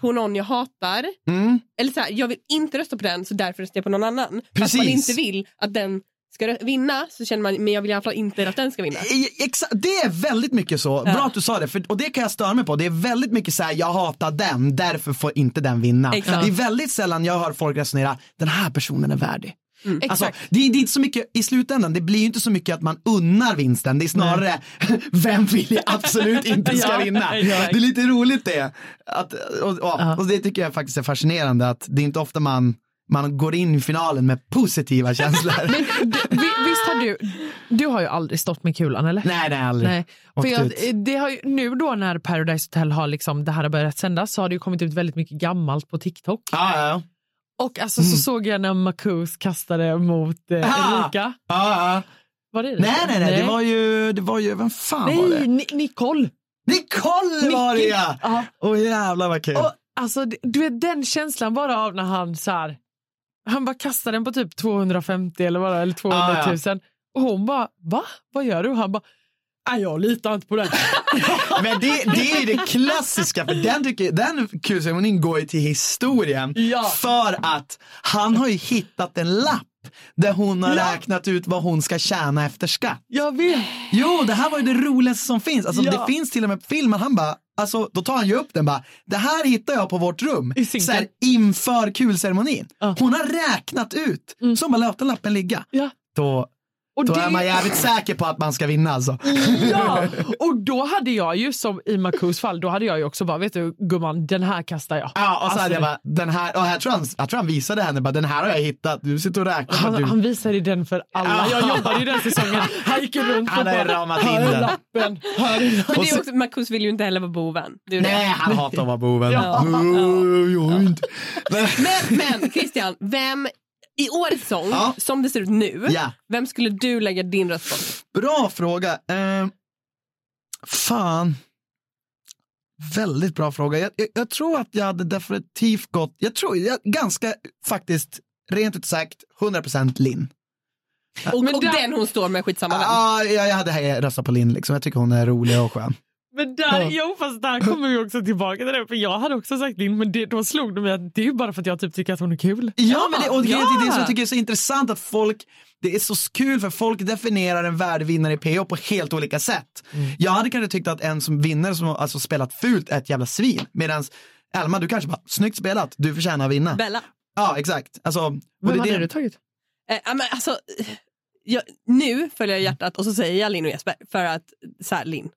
på någon jag hatar Mm. eller så här, jag vill inte rösta på den så därför röstar jag på någon annan. Fast man Precis. inte vill att den ska vinna så känner man, men jag vill i alla fall inte att den ska vinna. Exakt, det är väldigt mycket så. Bra att du sa det, för, och det kan jag störa mig på. Det är väldigt mycket så här, jag hatar den, därför får inte den vinna. Exakt. Det är väldigt sällan jag hör folk resonera, den här personen är värdig. Alltså, Exakt. det, det är inte så mycket i slutändan, det blir ju inte så mycket att man unnar vinsten, det är snarare [LAUGHS] vem vill jag absolut inte ska [LAUGHS] Ja, vinna. [LAUGHS] exakt. Det är lite roligt det. Att, och, och, och det tycker jag faktiskt är fascinerande, att det är inte ofta man, man går in i finalen med positiva känslor. Men du, vi- visst har du, du har ju aldrig stått med kulan eller? nej, nej, aldrig. Nej. För jag, ut. det har ju, nu då när Paradise Hotel har liksom, det här har börjat sändas så har det ju kommit ut väldigt mycket gammalt på TikTok. Ja, ja, ja. Och alltså så såg jag när Marcus kastade mot eh, Ah. Erika. ja, ja. Var det Nej, nej, nej, det var ju, det var ju, vem fan var Nej, det? Ni- Nicole! Nicole var det ja! Ja. Åh jävlar vad kul. Och, alltså, det- du vet den känslan bara av när han så här, han bara kastade den på typ 250 eller vad det var, eller 200 000. Ah, Och hon bara, va? Vad gör du? Och han bara, nej jag litar inte på den. [LAUGHS] Men det, det är det klassiska, för den, tycker, den kulceremonin går ju till historien. Ja. För att han har ju hittat en lapp där hon har Ja. räknat ut vad hon ska tjäna efter skatt. jag vet. Jo, det här var ju det roligaste som finns. Alltså, Ja. Det finns till och med filmen, han bara, alltså, då tar han ju upp den bara, det här hittar jag på vårt rum så här, inför kulceremonin. Ja. Hon har räknat ut, så hon bara låter lappen ligga. Ja. Då, Och då det- är man jävligt säker på att man ska vinna alltså. Ja, och då hade jag ju som i Marcus fall, då hade jag ju också bara, vet du gumman, den här kastar jag. Ja, och så Alltså, hade jag bara, den här, och jag tror, han, jag tror han visade henne, bara, den här har jag hittat, du sitter och räknar. han, du, han visade den för alla. Jag jobbade ju den säsongen. Han gick runt Han och bara, ramat här in är den." lappen. Här är Men lappen. det är också, Marcus vill ju inte heller vara boven. Det. Nej, han hatar att vara boven. Ja. Oh. Men, Men, men Christian, vem i årets sång, Ja. som det ser ut nu, Ja. vem skulle du lägga din röst på? bra fråga. Eh, fan. Väldigt bra fråga. Jag, jag, jag tror att jag hade definitivt gått, jag tror, jag, ganska faktiskt, rent ut sagt, 100% Linn. Och, och där- den hon står med, skitsamma vem. Ja, jag, jag hade röstat på Linn liksom. Jag tycker hon är rolig och skön. Men där, jo, fast där kommer vi också tillbaka till det. För jag hade också sagt Linn, men det, då slog det mig att det är bara för att jag typ tycker att hon är kul. Ja, men det, och ja. det, det som jag tycker är så intressant att folk, det är så kul för folk definierar en värdevinnare i PO på helt olika sätt. Jag hade kanske tyckt att en som vinner som har alltså spelat fult är ett jävla svin. Medan Elma, du kanske bara, snyggt spelat, du förtjänar att vinna. Bella. Ja, exakt. Alltså, Vem det, hade det, du tagit? Eh, ja, men alltså, eh, jag, nu följer jag hjärtat och så säger jag Linn och Jesper för att så här, Linn,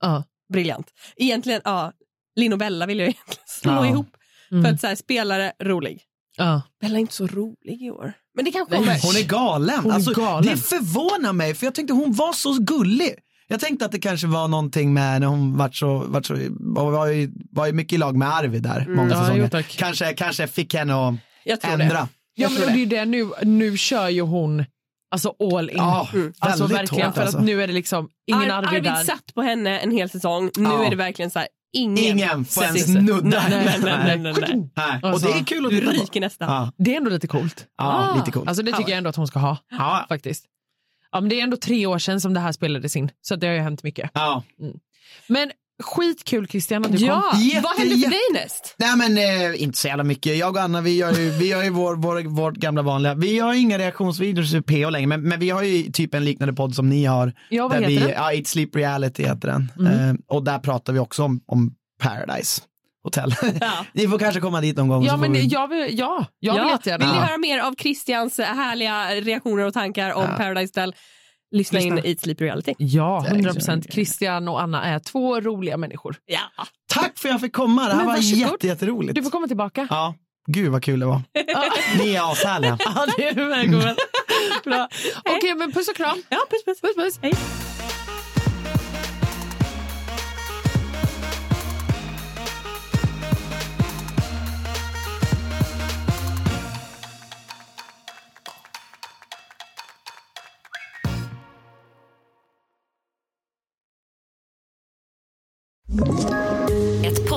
Ja. briljant. Egentligen, ja, Linn och Bella vill jag egentligen [LAUGHS] slå Ja. ihop. Mm. För att så här, spelare, rolig. Ja. Bella är inte så rolig i år. Men det kanske kommer. Hon är galen. Hon är alltså, galen. Det förvånar mig, för jag tänkte hon var så gullig. Jag tänkte att det kanske var någonting med när hon vart så, vart så var, var, ju, var ju mycket i lag med Arvid där, många Ja, säsonger. jo, tack. kanske, kanske fick henne att Jag tror ändra. det. Ja, men det är det nu, nu kör ju hon alltså all in. Ja, alltså väldigt verkligen, hårt, för alltså. att nu är det liksom ingen Ar- Arvid Arvid där. satt på henne en hel säsong. Nu Ja. är det verkligen så här, ingen, Ingen får ens sig. nudda Nej, nej, henne. Och Alltså, det är kul att Du titta på. ryker nästan. Ja, Det är ändå lite coolt. ja Ah. lite coolt. Alltså det tycker jag ändå att hon ska ha. ja, faktiskt. Ja, men det är ändå tre år sedan som det här spelades in, så det har ju hänt mycket. ja. Men skitkul Christian att du Ja, kom. Jätte, vad händer för dig näst? Nej men eh, inte så jävla mycket. Jag och Anna vi gör ju, vi gör ju vår, vår, vårt gamla vanliga. Vi har ju inga reaktionsvideos i PO längre men, men vi har ju typ en liknande podd som ni har. Ja, vad där heter vi, den? Ja, It's Sleep Reality heter den. Mm. Eh, och där pratar vi också om, om Paradise Hotel. Ja. [LAUGHS] ni får kanske komma dit någon gång. Ja, men vi... jag vill, ja, jag vill Ja, jättegärna. Vill ni höra mer av Christians härliga reaktioner och tankar om Ja. Paradise Hotel? Lyssna, Lyssna. in i Eat Sleep Reality. Ja, Det är 100 så procent. Christian och Anna är två roliga människor. Ja. Tack för att jag fick komma, det här Men var jätte, jätteroligt. Du får komma tillbaka. Ja, gud vad kul det var. [LAUGHS] Ni är ashärliga. Ja, det är du välkommen. [LAUGHS] Bra. Okej, men puss och kram. ja, puss puss. Puss, puss. Hej.